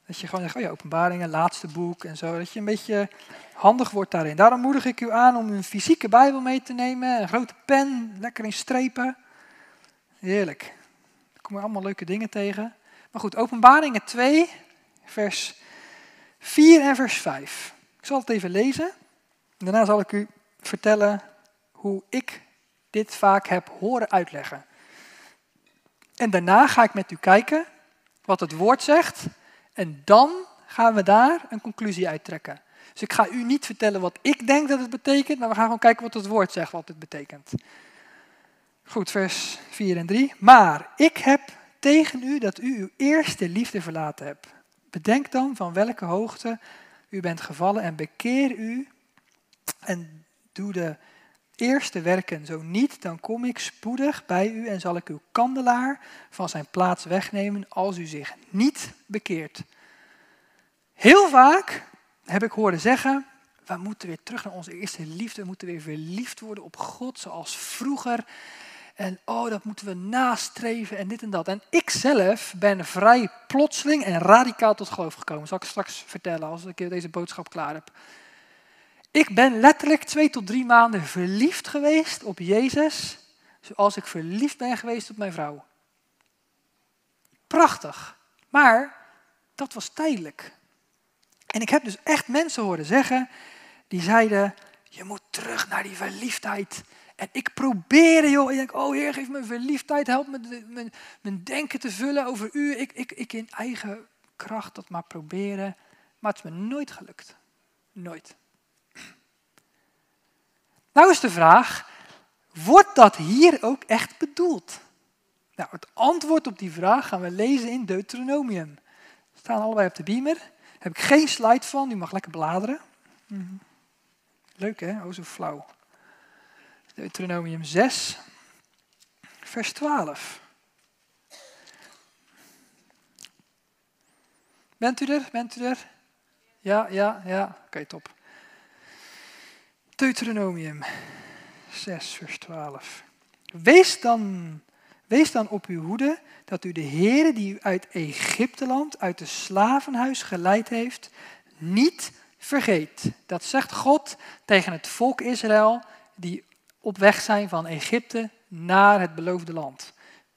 Dat je gewoon zegt, oh ja, openbaringen, laatste boek en zo. Dat je een beetje handig wordt daarin. Daarom moedig ik u aan om een fysieke Bijbel mee te nemen. Een grote pen, lekker in strepen. Heerlijk. Daar kom je allemaal leuke dingen tegen. Maar goed, openbaringen 2, vers 4 en vers 5. Ik zal het even lezen. Daarna zal ik u vertellen hoe ik dit vaak heb horen uitleggen. En daarna ga ik met u kijken wat het woord zegt. En dan gaan we daar een conclusie uittrekken. Dus ik ga u niet vertellen wat ik denk dat het betekent, maar we gaan gewoon kijken wat het woord zegt wat het betekent. Goed, vers 4 en 3. Maar ik heb tegen u dat u uw eerste liefde verlaten hebt. Bedenk dan van welke hoogte u bent gevallen en bekeer u en doe de eerste werken. Zo niet, dan kom ik spoedig bij u en zal ik uw kandelaar van zijn plaats wegnemen als u zich niet bekeert. Heel vaak heb ik horen zeggen, we moeten weer terug naar onze eerste liefde, we moeten weer verliefd worden op God zoals vroeger. En oh, dat moeten we nastreven en dit en dat. En ik zelf ben vrij plotseling en radicaal tot geloof gekomen. Zal ik straks vertellen als ik deze boodschap klaar heb. Ik ben letterlijk twee tot drie maanden verliefd geweest op Jezus, zoals ik verliefd ben geweest op mijn vrouw. Prachtig. Maar dat was tijdelijk. En ik heb dus echt mensen horen zeggen, die zeiden, je moet terug naar die verliefdheid. En ik probeerde, joh. Ik denk, oh Heer, geef me verliefdheid. Help me mijn, mijn denken te vullen over u. Ik, ik, ik in eigen kracht dat maar proberen. Maar het is me nooit gelukt. Nooit. Nou is de vraag, wordt dat hier ook echt bedoeld? Nou, het antwoord op die vraag gaan we lezen in Deuteronomium. We staan allebei op de beamer. Heb ik geen slide van, u mag lekker bladeren. Mhm. Leuk hè, oh zo flauw. Deuteronomium 6, vers 12. Bent u er? Bent u er? Ja, ja, ja. Oké, top. Deuteronomium 6, vers 12. Wees dan, wees dan op uw hoede dat u de Heere die u uit Egypteland, uit de slavenhuis geleid heeft, niet vergeet. Dat zegt God tegen het volk Israël die op weg zijn van Egypte naar het beloofde land.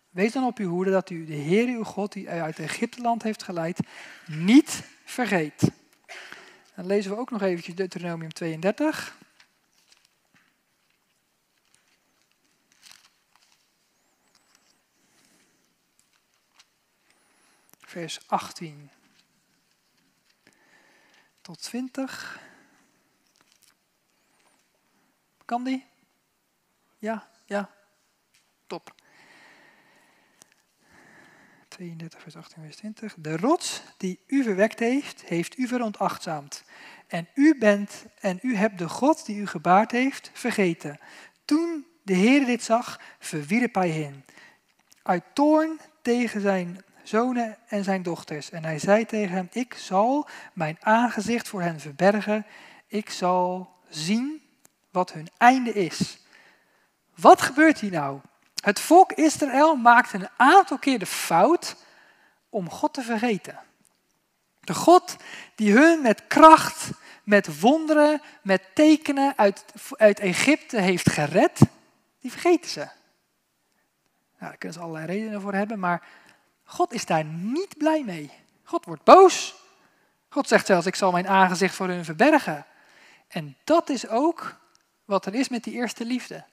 Wees dan op uw hoede dat u de Heer uw God, die u uit Egypteland heeft geleid, niet vergeet. Dan lezen we ook nog eventjes Deuteronomium 32. Vers 18 tot 20. Kan die? Ja, ja. Top. 32 vers 18 vers 20. De rots die u verwekt heeft, heeft u veronachtzaamd. En u bent en u hebt de God die u gebaard heeft vergeten. Toen de Heer dit zag, verwierp hij hen. Uit toorn tegen zijn zonen en zijn dochters. En hij zei tegen hem, ik zal mijn aangezicht voor hen verbergen. Ik zal zien wat hun einde is. Wat gebeurt hier nou? Het volk Israël maakt een aantal keer de fout om God te vergeten. De God die hun met kracht, met wonderen, met tekenen uit, uit Egypte heeft gered, die vergeten ze. Nou, daar kunnen ze allerlei redenen voor hebben, maar God is daar niet blij mee. God wordt boos. God zegt zelfs, ik zal mijn aangezicht voor hun verbergen. En dat is ook wat er is met die eerste liefde.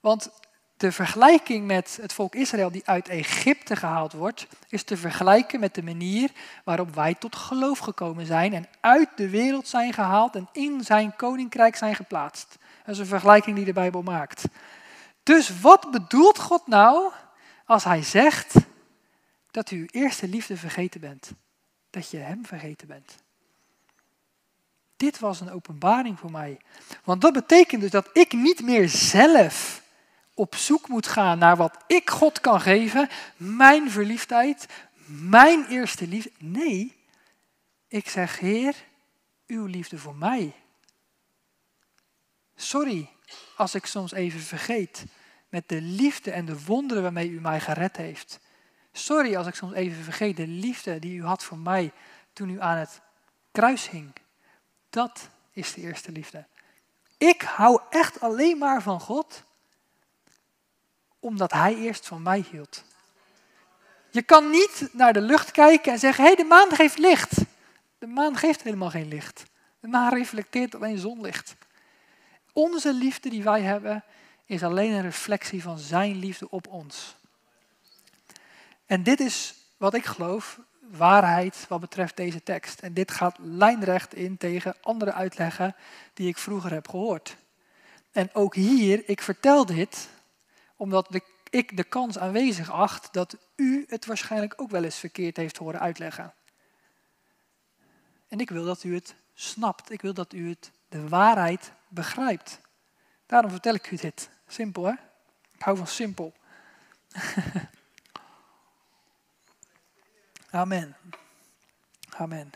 Want de vergelijking met het volk Israël die uit Egypte gehaald wordt, is te vergelijken met de manier waarop wij tot geloof gekomen zijn en uit de wereld zijn gehaald en in zijn koninkrijk zijn geplaatst. Dat is een vergelijking die de Bijbel maakt. Dus wat bedoelt God nou als hij zegt dat u uw eerste liefde vergeten bent? Dat je hem vergeten bent. Dit was een openbaring voor mij. Want dat betekent dus dat ik niet meer zelf op zoek moet gaan naar wat ik God kan geven, mijn verliefdheid, mijn eerste liefde. Nee, ik zeg, Heer, uw liefde voor mij. Sorry als ik soms even vergeet met de liefde en de wonderen waarmee u mij gered heeft. Sorry als ik soms even vergeet de liefde die u had voor mij toen u aan het kruis hing. Dat is de eerste liefde. Ik hou echt alleen maar van God omdat Hij eerst van mij hield. Je kan niet naar de lucht kijken en zeggen: hé, hey, de maan geeft licht. De maan geeft helemaal geen licht. De maan reflecteert alleen zonlicht. Onze liefde die wij hebben is alleen een reflectie van Zijn liefde op ons. En dit is wat ik geloof, waarheid wat betreft deze tekst. En dit gaat lijnrecht in tegen andere uitleggen die ik vroeger heb gehoord. En ook hier, ik vertel dit omdat ik de kans aanwezig acht dat u het waarschijnlijk ook wel eens verkeerd heeft horen uitleggen. En ik wil dat u het snapt. Ik wil dat u het, de waarheid begrijpt. Daarom vertel ik u dit. Simpel hè? Ik hou van simpel. Amen. Amen.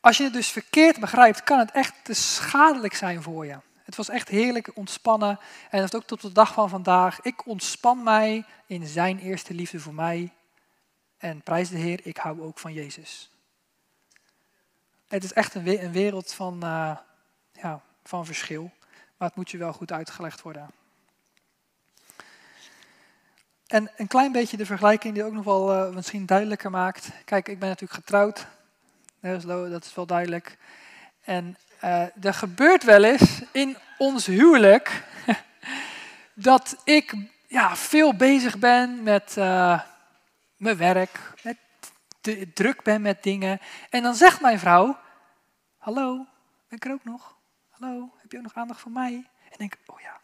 Als je het dus verkeerd begrijpt, kan het echt te schadelijk zijn voor je. Het was echt heerlijk ontspannen. En dat is ook tot de dag van vandaag. Ik ontspan mij in zijn eerste liefde voor mij. En prijs de Heer, ik hou ook van Jezus. Het is echt een, wereld van, uh, ja, van verschil. Maar het moet je wel goed uitgelegd worden. En een klein beetje de vergelijking die ook nog wel uh, misschien duidelijker maakt. Kijk, ik ben natuurlijk getrouwd. Dat is wel duidelijk. En uh, er gebeurt wel eens in ons huwelijk dat ik ja, veel bezig ben met uh, mijn werk, met de, druk ben met dingen. En dan zegt mijn vrouw, hallo, ben ik er ook nog? Hallo, heb je ook nog aandacht voor mij? En denk ik, oh ja,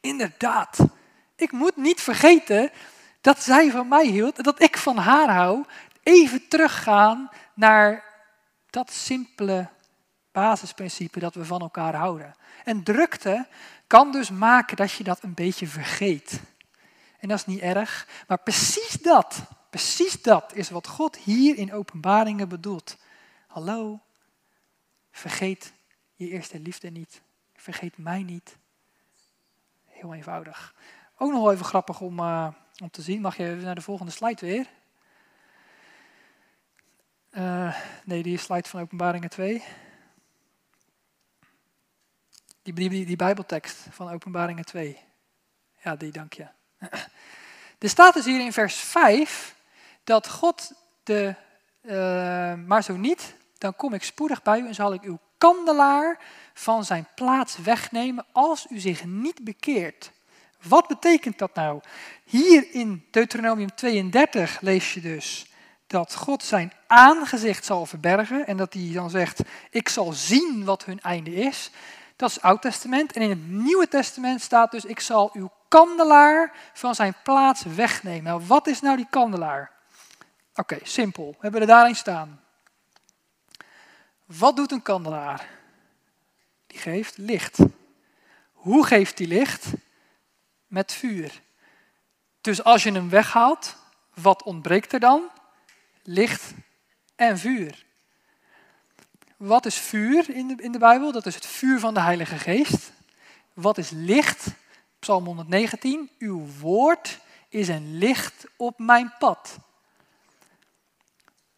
inderdaad. Ik moet niet vergeten dat zij van mij hield en dat ik van haar hou. Even teruggaan naar dat simpele basisprincipe dat we van elkaar houden. En drukte kan dus maken dat je dat een beetje vergeet. En dat is niet erg, maar precies dat, precies dat is wat God hier in openbaringen bedoelt. Hallo, vergeet je eerste liefde niet. Vergeet mij niet. Heel eenvoudig. Ook nog even grappig om, uh, om te zien. Mag je even naar de volgende slide weer? Uh, nee, die slide van Openbaringen 2. Die, die, die, Bijbeltekst van Openbaringen 2. Ja, die, dank je. Er staat dus hier in vers 5 dat God de, uh, maar zo niet, dan kom ik spoedig bij u en zal ik uw kandelaar van zijn plaats wegnemen als u zich niet bekeert. Wat betekent dat nou? Hier in Deuteronomium 32 lees je dus dat God zijn aangezicht zal verbergen en dat hij dan zegt, ik zal zien wat hun einde is. Dat is het Oud Testament. En in het Nieuwe Testament staat dus, ik zal uw kandelaar van zijn plaats wegnemen. Nou, wat is nou die kandelaar? Oké, simpel. We hebben er daarin staan. Wat doet een kandelaar? Die geeft licht. Hoe geeft die licht? Met vuur. Dus als je hem weghaalt, wat ontbreekt er dan? Licht en vuur. Wat is vuur in de, in de Bijbel? Dat is het vuur van de Heilige Geest. Wat is licht? Psalm 119. Uw woord is een licht op mijn pad.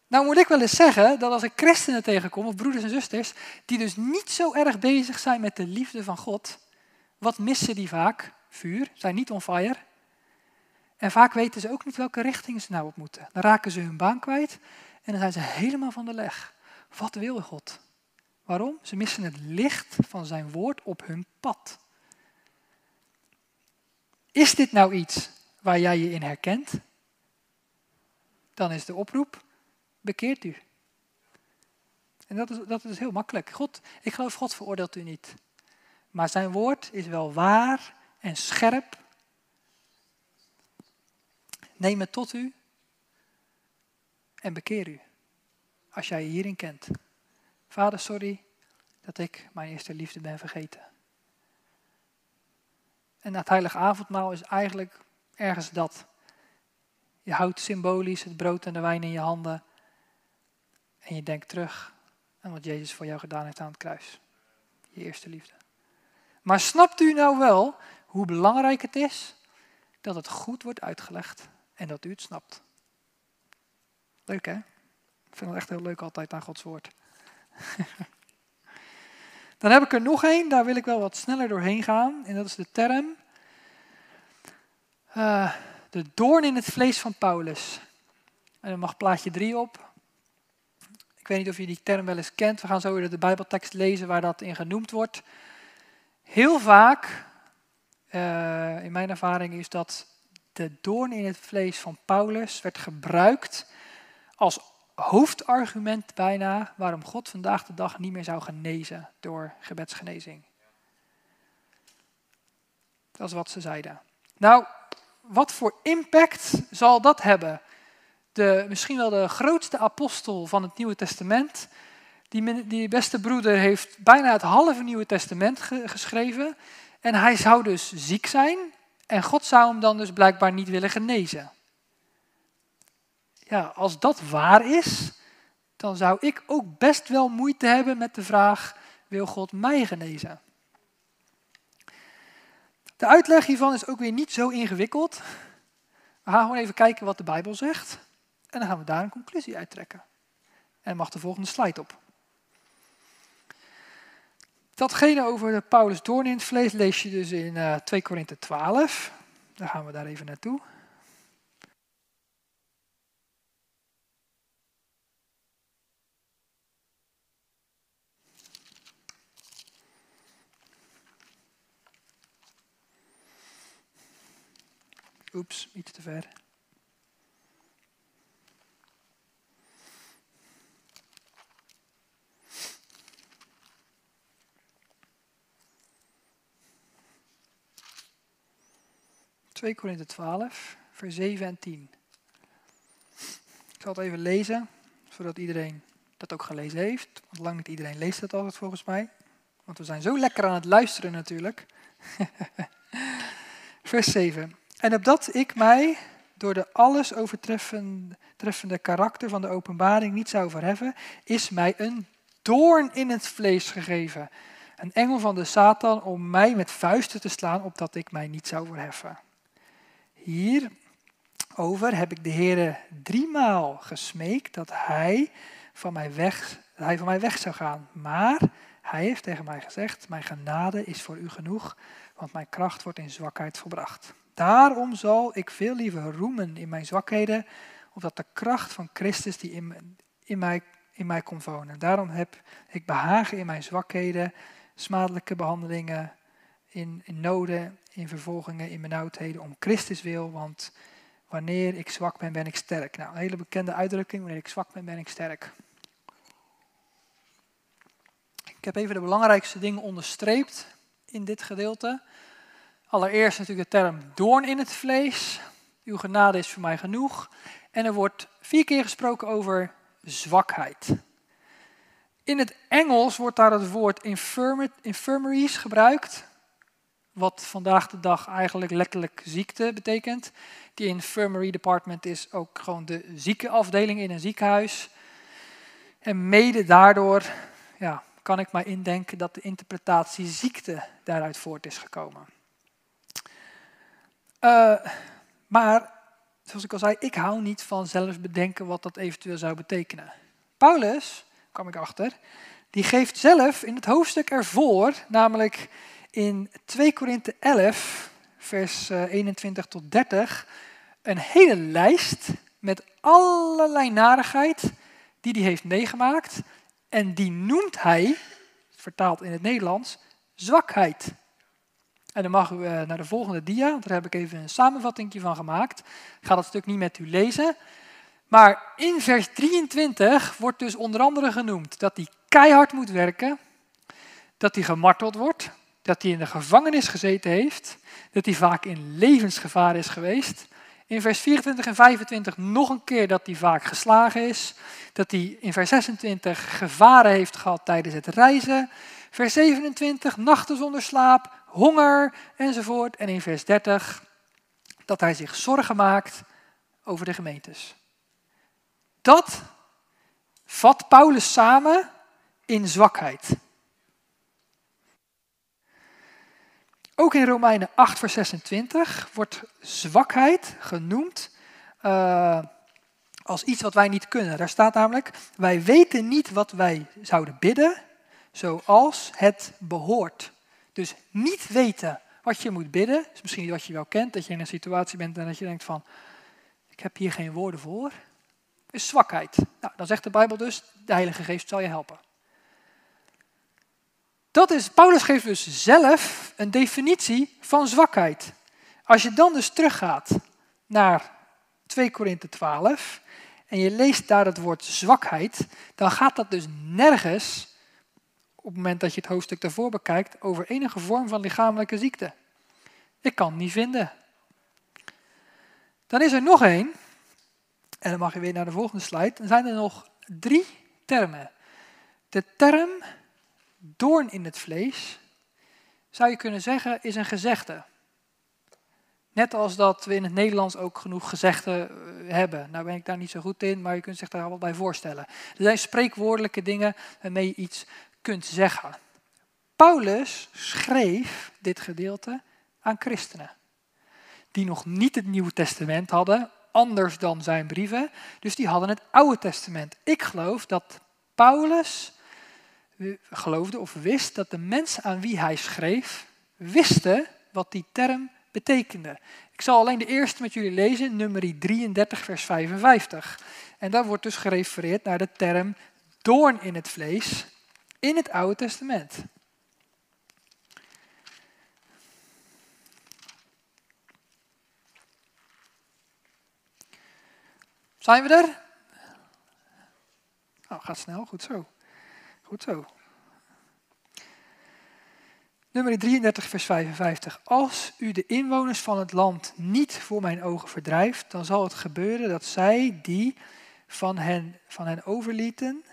Nou moet ik wel eens zeggen dat als ik christenen tegenkom, of broeders en zusters, die dus niet zo erg bezig zijn met de liefde van God, wat missen die vaak? Vuur, zijn niet on fire. En vaak weten ze ook niet welke richting ze nou op moeten. Dan raken ze hun baan kwijt en dan zijn ze helemaal van de leg. Wat wil God? Waarom? Ze missen het licht van zijn woord op hun pad. Is dit nou iets waar jij je in herkent? Dan is de oproep, bekeert u. En dat is, dat is heel makkelijk. God, ik geloof, God veroordeelt u niet. Maar zijn woord is wel waar en scherp. Neem het tot u en bekeer u als jij je hierin kent. Vader, sorry dat ik mijn eerste liefde ben vergeten. En het heilige avondmaal is eigenlijk ergens dat. Je houdt symbolisch het brood en de wijn in je handen. En je denkt terug aan wat Jezus voor jou gedaan heeft aan het kruis. Je eerste liefde. Maar snapt u nou wel hoe belangrijk het is dat het goed wordt uitgelegd en dat u het snapt? Leuk hè? Ik vind het echt heel leuk altijd aan Gods woord. Dan heb ik er nog één, daar wil ik wel wat sneller doorheen gaan. En dat is de term. Uh, de doorn in het vlees van Paulus. En dan mag plaatje 3 op. Ik weet niet of je die term wel eens kent. We gaan zo weer de Bijbeltekst lezen waar dat in genoemd wordt. Heel vaak, uh, in mijn ervaring, is dat de doorn in het vlees van Paulus werd gebruikt als hoofdargument bijna waarom God vandaag de dag niet meer zou genezen door gebedsgenezing. Dat is wat ze zeiden. Nou, wat voor impact zal dat hebben? De, misschien wel de grootste apostel van het Nieuwe Testament, die, die beste broeder heeft bijna het halve Nieuwe Testament geschreven. En hij zou dus ziek zijn en God zou hem dan dus blijkbaar niet willen genezen. Ja, als dat waar is, dan zou ik ook best wel moeite hebben met de vraag, wil God mij genezen? De uitleg hiervan is ook weer niet zo ingewikkeld. We gaan gewoon even kijken wat de Bijbel zegt. En dan gaan we daar een conclusie uittrekken. En mag de volgende slide op. Datgene over de Paulus doorn in het vlees lees je dus in uh, 2 Korinthe 12. Dan gaan we daar even naartoe. Oeps, iets te ver. Twee Korinthe 12, vers 7 en 10. Ik zal het even lezen, zodat iedereen dat ook gelezen heeft. Want lang niet iedereen leest het altijd volgens mij. Want we zijn zo lekker aan het luisteren natuurlijk. vers 7. En opdat ik mij door de alles overtreffende karakter van de openbaring niet zou verheffen, is mij een doorn in het vlees gegeven. Een engel van de Satan om mij met vuisten te slaan, opdat ik mij niet zou verheffen. Hierover heb ik de Heer driemaal gesmeekt dat hij van mij weg, hij van mij weg zou gaan. Maar hij heeft tegen mij gezegd, mijn genade is voor u genoeg, want mijn kracht wordt in zwakheid volbracht. Daarom zal ik veel liever roemen in mijn zwakheden, omdat de kracht van Christus die in, in, mij, in mij komt wonen. Daarom heb ik behagen in mijn zwakheden, smadelijke behandelingen, in, in noden, in vervolgingen, in benauwdheden, om Christus wil, want wanneer ik zwak ben, ben ik sterk. Nou, een hele bekende uitdrukking, wanneer ik zwak ben, ben ik sterk. Ik heb even de belangrijkste dingen onderstreept in dit gedeelte. Allereerst natuurlijk de term doorn in het vlees. Uw genade is voor mij genoeg. En er wordt vier keer gesproken over zwakheid. In het Engels wordt daar het woord infirmaries gebruikt, wat vandaag de dag eigenlijk letterlijk ziekte betekent. Die infirmary department is ook gewoon de ziekenafdeling in een ziekenhuis. En mede daardoor ja, kan ik mij indenken dat de interpretatie ziekte daaruit voort is gekomen. Uh, maar, zoals ik al zei, ik hou niet van zelf bedenken wat dat eventueel zou betekenen. Paulus, kwam ik achter, die geeft zelf in het hoofdstuk ervoor, namelijk in 2 Korinthe 11, vers 21 eh, tot 30, een hele lijst met allerlei narigheid die hij heeft meegemaakt. En die noemt hij, vertaald in het Nederlands, zwakheid. En dan mag u eh, naar de volgende dia, daar heb ik even een samenvatting van gemaakt. Ik ga dat stuk niet met u lezen. Maar in vers 23 wordt dus onder andere genoemd dat hij keihard moet werken, dat hij gemarteld wordt, dat hij in de gevangenis gezeten heeft, dat hij vaak in levensgevaar is geweest. In vers 24 en 25 nog een keer dat hij vaak geslagen is, dat hij in vers 26 gevaren heeft gehad tijdens het reizen. Vers 27, nachten zonder slaap, honger enzovoort. En in vers 30 dat hij zich zorgen maakt over de gemeentes. Dat vat Paulus samen in zwakheid. Ook in Romeinen 8, vers 26 wordt zwakheid genoemd uh, als iets wat wij niet kunnen. Daar staat namelijk, wij weten niet wat wij zouden bidden zoals het behoort. Dus niet weten wat je moet bidden, is misschien wat je wel kent, dat je in een situatie bent en dat je denkt van, ik heb hier geen woorden voor, is zwakheid. Nou, dan zegt de Bijbel dus, de Heilige Geest zal je helpen. Dat is, Paulus geeft dus zelf een definitie van zwakheid. Als je dan dus teruggaat naar 2 Korinthe 12 en je leest daar het woord zwakheid, dan gaat dat dus nergens op het moment dat je het hoofdstuk daarvoor bekijkt, over enige vorm van lichamelijke ziekte. Ik kan het niet vinden. Dan is er nog één. En dan mag je weer naar de volgende slide. Dan zijn er nog drie termen. De term doorn in het vlees, zou je kunnen zeggen, is een gezegde. Net als dat we in het Nederlands ook genoeg gezegden eh, hebben. Nou ben ik daar niet zo goed in, maar je kunt zich daar wel bij voorstellen. Er zijn spreekwoordelijke dingen waarmee je iets kunt zeggen. Paulus schreef dit gedeelte aan christenen. Die nog niet het Nieuwe Testament hadden, anders dan zijn brieven. Dus die hadden het Oude Testament. Ik geloof dat Paulus geloofde of wist dat de mensen aan wie hij schreef, wisten wat die term betekende. Ik zal alleen de eerste met jullie lezen, nummer 33, vers 55. En daar wordt dus gerefereerd naar de term doorn in het vlees in het Oude Testament. Zijn we er? Oh, gaat snel, goed zo. Goed zo. Nummer 33, vers 55. Als u de inwoners van het land niet voor mijn ogen verdrijft, dan zal het gebeuren dat zij die van hen, van hen overlieten,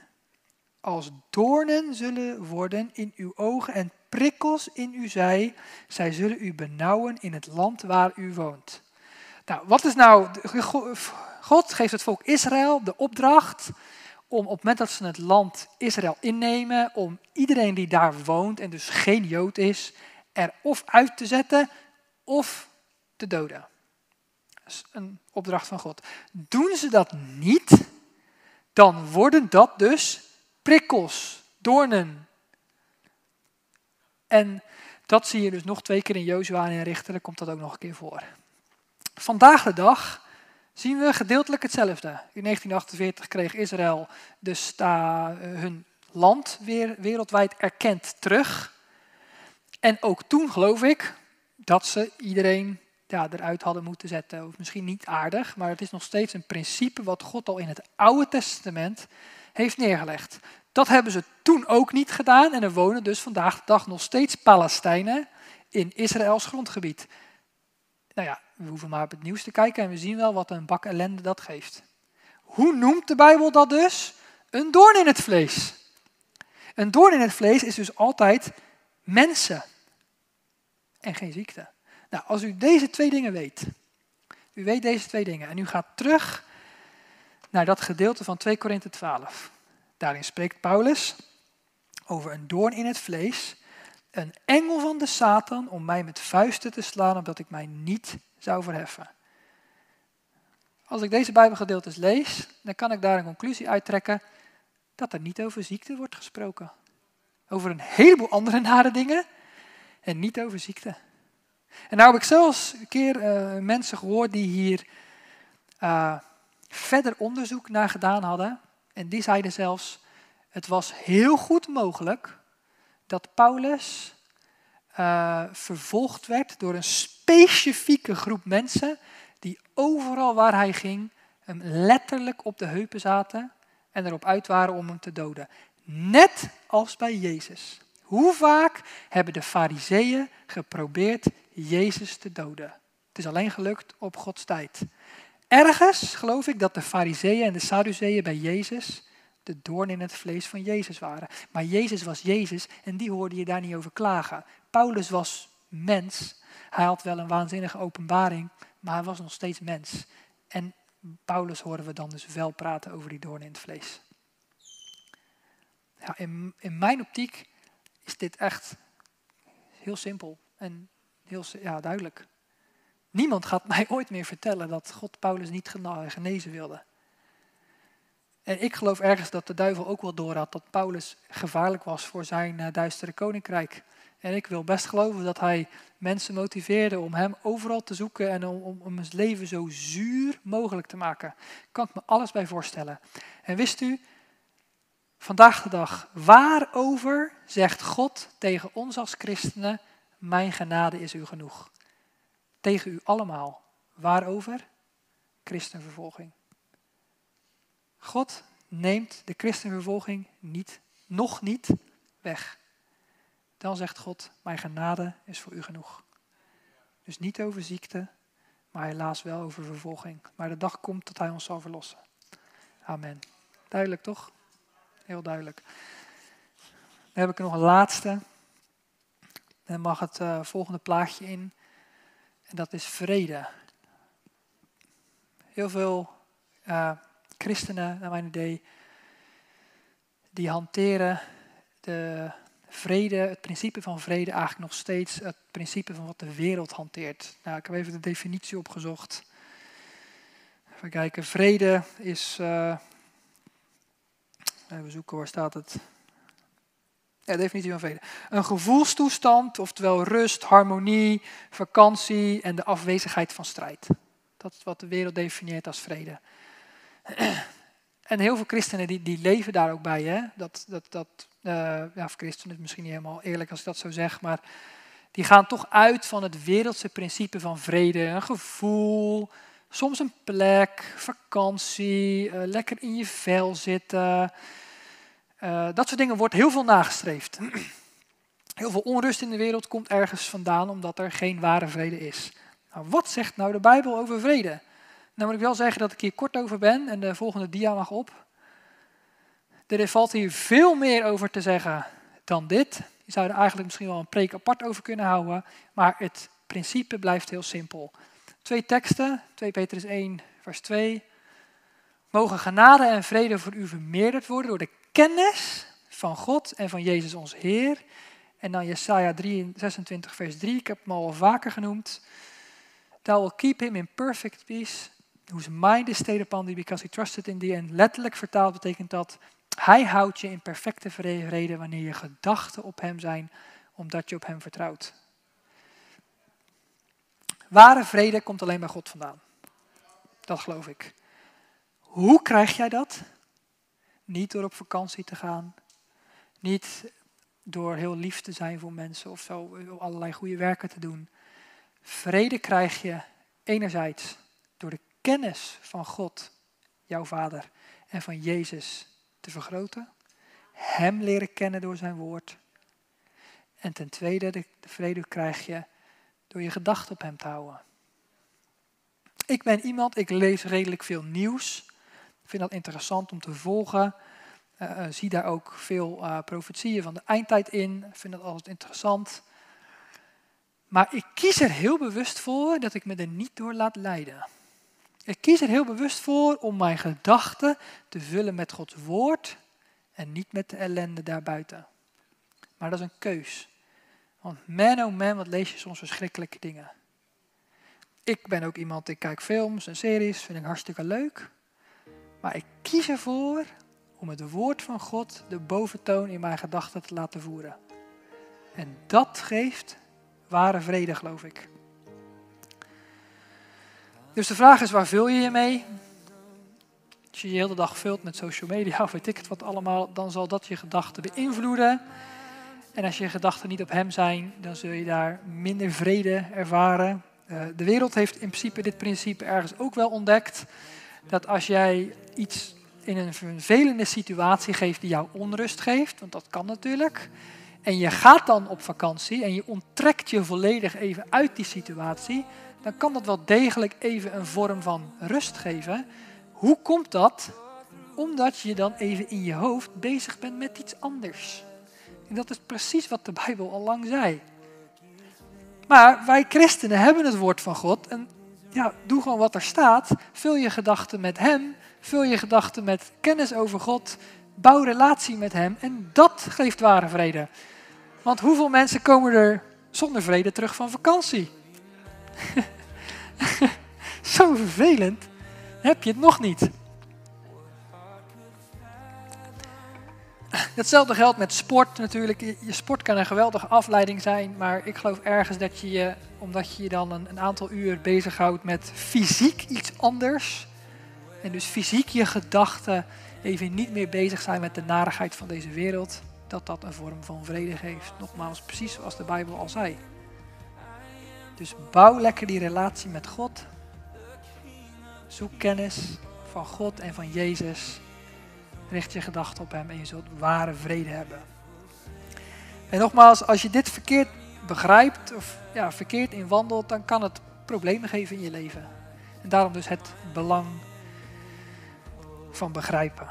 als doornen zullen worden in uw ogen en prikkels in uw zij. Zij zullen u benauwen in het land waar u woont. Nou, wat is nou. God geeft het volk Israël de opdracht om op het moment dat ze het land Israël innemen, om iedereen die daar woont en dus geen Jood is, er of uit te zetten of te doden. Dat is een opdracht van God. Doen ze dat niet, dan worden dat dus prikkels, doornen. En dat zie je dus nog twee keer in Jozua en in komt dat ook nog een keer voor. Vandaag de dag zien we gedeeltelijk hetzelfde. In 1948 kreeg Israël dus hun land weer wereldwijd erkend terug. En ook toen geloof ik dat ze iedereen ja, eruit hadden moeten zetten. Of misschien niet aardig, maar het is nog steeds een principe wat God al in het Oude Testament heeft neergelegd. Dat hebben ze toen ook niet gedaan en er wonen dus vandaag de dag nog steeds Palestijnen in Israëls grondgebied. Nou ja, we hoeven maar op het nieuws te kijken en we zien wel wat een bak ellende dat geeft. Hoe noemt de Bijbel dat dus? Een doorn in het vlees. Een doorn in het vlees is dus altijd mensen en geen ziekte. Nou, als u deze twee dingen weet, u weet deze twee dingen en u gaat terug naar dat gedeelte van 2 Korinthe 12. Daarin spreekt Paulus over een doorn in het vlees, een engel van de Satan om mij met vuisten te slaan, opdat ik mij niet zou verheffen. Als ik deze Bijbelgedeeltes lees, dan kan ik daar een conclusie uittrekken dat er niet over ziekte wordt gesproken. Over een heleboel andere nare dingen en niet over ziekte. En nou heb ik zelfs een keer uh, mensen gehoord die hier uh, verder onderzoek naar gedaan hadden. En die zeiden zelfs, het was heel goed mogelijk dat Paulus uh, vervolgd werd door een specifieke groep mensen die overal waar hij ging hem letterlijk op de heupen zaten en erop uit waren om hem te doden. Net als bij Jezus. Hoe vaak hebben de fariseeën geprobeerd Jezus te doden? Het is alleen gelukt op Gods tijd. Ergens geloof ik dat de fariseeën en de sadduceeën bij Jezus de doorn in het vlees van Jezus waren. Maar Jezus was Jezus en die hoorde je daar niet over klagen. Paulus was mens. Hij had wel een waanzinnige openbaring, maar hij was nog steeds mens. En Paulus horen we dan dus wel praten over die doorn in het vlees. Ja, in, in mijn optiek is dit echt heel simpel en heel ja, duidelijk. Niemand gaat mij ooit meer vertellen dat God Paulus niet genezen wilde. En ik geloof ergens dat de duivel ook wel doorhad dat Paulus gevaarlijk was voor zijn uh, duistere koninkrijk. En ik wil best geloven dat hij mensen motiveerde om hem overal te zoeken en om, om, om zijn leven zo zuur mogelijk te maken. Kan ik me alles bij voorstellen. En wist u, vandaag de dag, waarover zegt God tegen ons als christenen, mijn genade is u genoeg? Tegen u allemaal. Waarover? Christenvervolging. God neemt de christenvervolging niet, nog niet weg. Dan zegt God, mijn genade is voor u genoeg. Dus niet over ziekte, maar helaas wel over vervolging. Maar de dag komt dat hij ons zal verlossen. Amen. Duidelijk toch? Heel duidelijk. Dan heb ik nog een laatste. Dan mag het uh, volgende plaatje in. En dat is vrede. Heel veel uh, christenen, naar mijn idee, die hanteren de vrede, het principe van vrede, eigenlijk nog steeds het principe van wat de wereld hanteert. Nou, ik heb even de definitie opgezocht. Even kijken, vrede is. Uh, even zoeken, waar staat het? Ja, definitie van vrede. Een gevoelstoestand, oftewel rust, harmonie, vakantie en de afwezigheid van strijd. Dat is wat de wereld definieert als vrede. En heel veel christenen die, die leven daar ook bij. Hè? Dat, dat, dat, uh, ja, voor christenen is misschien niet helemaal eerlijk als ik dat zo zeg, maar die gaan toch uit van het wereldse principe van vrede. Een gevoel, soms een plek, vakantie, uh, lekker in je vel zitten. Uh, dat soort dingen wordt heel veel nagestreefd. Heel veel onrust in de wereld komt ergens vandaan omdat er geen ware vrede is. Nou, wat zegt nou de Bijbel over vrede? Nou moet ik wel zeggen dat ik hier kort over ben en de volgende dia mag op. Er valt hier veel meer over te zeggen dan dit. Je zou er eigenlijk misschien wel een preek apart over kunnen houden, maar het principe blijft heel simpel. Twee teksten, 2 Petrus 1, vers 2. Mogen genade en vrede voor u vermeerderd worden door de kennis van God en van Jezus ons Heer. En dan Jesaja 26, vers 3, ik heb hem al vaker genoemd. Thou will keep him in perfect peace, whose mind is stayed upon thee because he trusted in thee. En letterlijk vertaald betekent dat, hij houdt je in perfecte vrede wanneer je gedachten op hem zijn, omdat je op hem vertrouwt. Ware vrede komt alleen bij God vandaan. Dat geloof ik. Hoe krijg jij dat? Niet door op vakantie te gaan. Niet door heel lief te zijn voor mensen of zo, allerlei goede werken te doen. Vrede krijg je enerzijds door de kennis van God, jouw Vader, en van Jezus te vergroten. Hem leren kennen door zijn woord. En ten tweede, de, vrede krijg je door je gedachten op hem te houden. Ik ben iemand, ik lees redelijk veel nieuws. Ik vind dat interessant om te volgen. Uh, zie daar ook veel uh, profetieën van de eindtijd in. Ik vind dat altijd interessant. Maar ik kies er heel bewust voor dat ik me er niet door laat leiden. Ik kies er heel bewust voor om mijn gedachten te vullen met Gods woord en niet met de ellende daarbuiten. Maar dat is een keus. Want man oh man, wat lees je soms verschrikkelijke dingen. Ik ben ook iemand, ik kijk films en series, vind ik hartstikke leuk. Maar ik kies ervoor om het woord van God de boventoon in mijn gedachten te laten voeren. En dat geeft ware vrede, geloof ik. Dus de vraag is, waar vul je je mee? Als je je hele dag vult met social media of weet ik het wat allemaal, dan zal dat je gedachten beïnvloeden. En als je gedachten niet op hem zijn, dan zul je daar minder vrede ervaren. Uh, de wereld heeft in principe dit principe ergens ook wel ontdekt. Dat als jij iets in een vervelende situatie geeft die jou onrust geeft, want dat kan natuurlijk. En je gaat dan op vakantie en je onttrekt je volledig even uit die situatie, dan kan dat wel degelijk even een vorm van rust geven. Hoe komt dat? Omdat je dan even in je hoofd bezig bent met iets anders. En dat is precies wat de Bijbel al lang zei. Maar wij christenen hebben het woord van God en ja, doe gewoon wat er staat. Vul je gedachten met Hem, vul je gedachten met kennis over God, bouw relatie met Hem en dat geeft ware vrede. Want hoeveel mensen komen er zonder vrede terug van vakantie? Zo vervelend. Heb je het nog niet? Hetzelfde geldt met sport natuurlijk. Je sport kan een geweldige afleiding zijn, maar ik geloof ergens dat je je, omdat je je dan een, aantal uur bezighoudt met fysiek iets anders, en dus fysiek je gedachten even niet meer bezig zijn met de narigheid van deze wereld, dat dat een vorm van vrede geeft. Nogmaals, precies zoals de Bijbel al zei. Dus bouw lekker die relatie met God. Zoek kennis van God en van Jezus. Richt je gedachten op Hem en je zult ware vrede hebben. En nogmaals, als je dit verkeerd begrijpt of ja, verkeerd in wandelt, dan kan het problemen geven in je leven. En daarom dus het belang van begrijpen.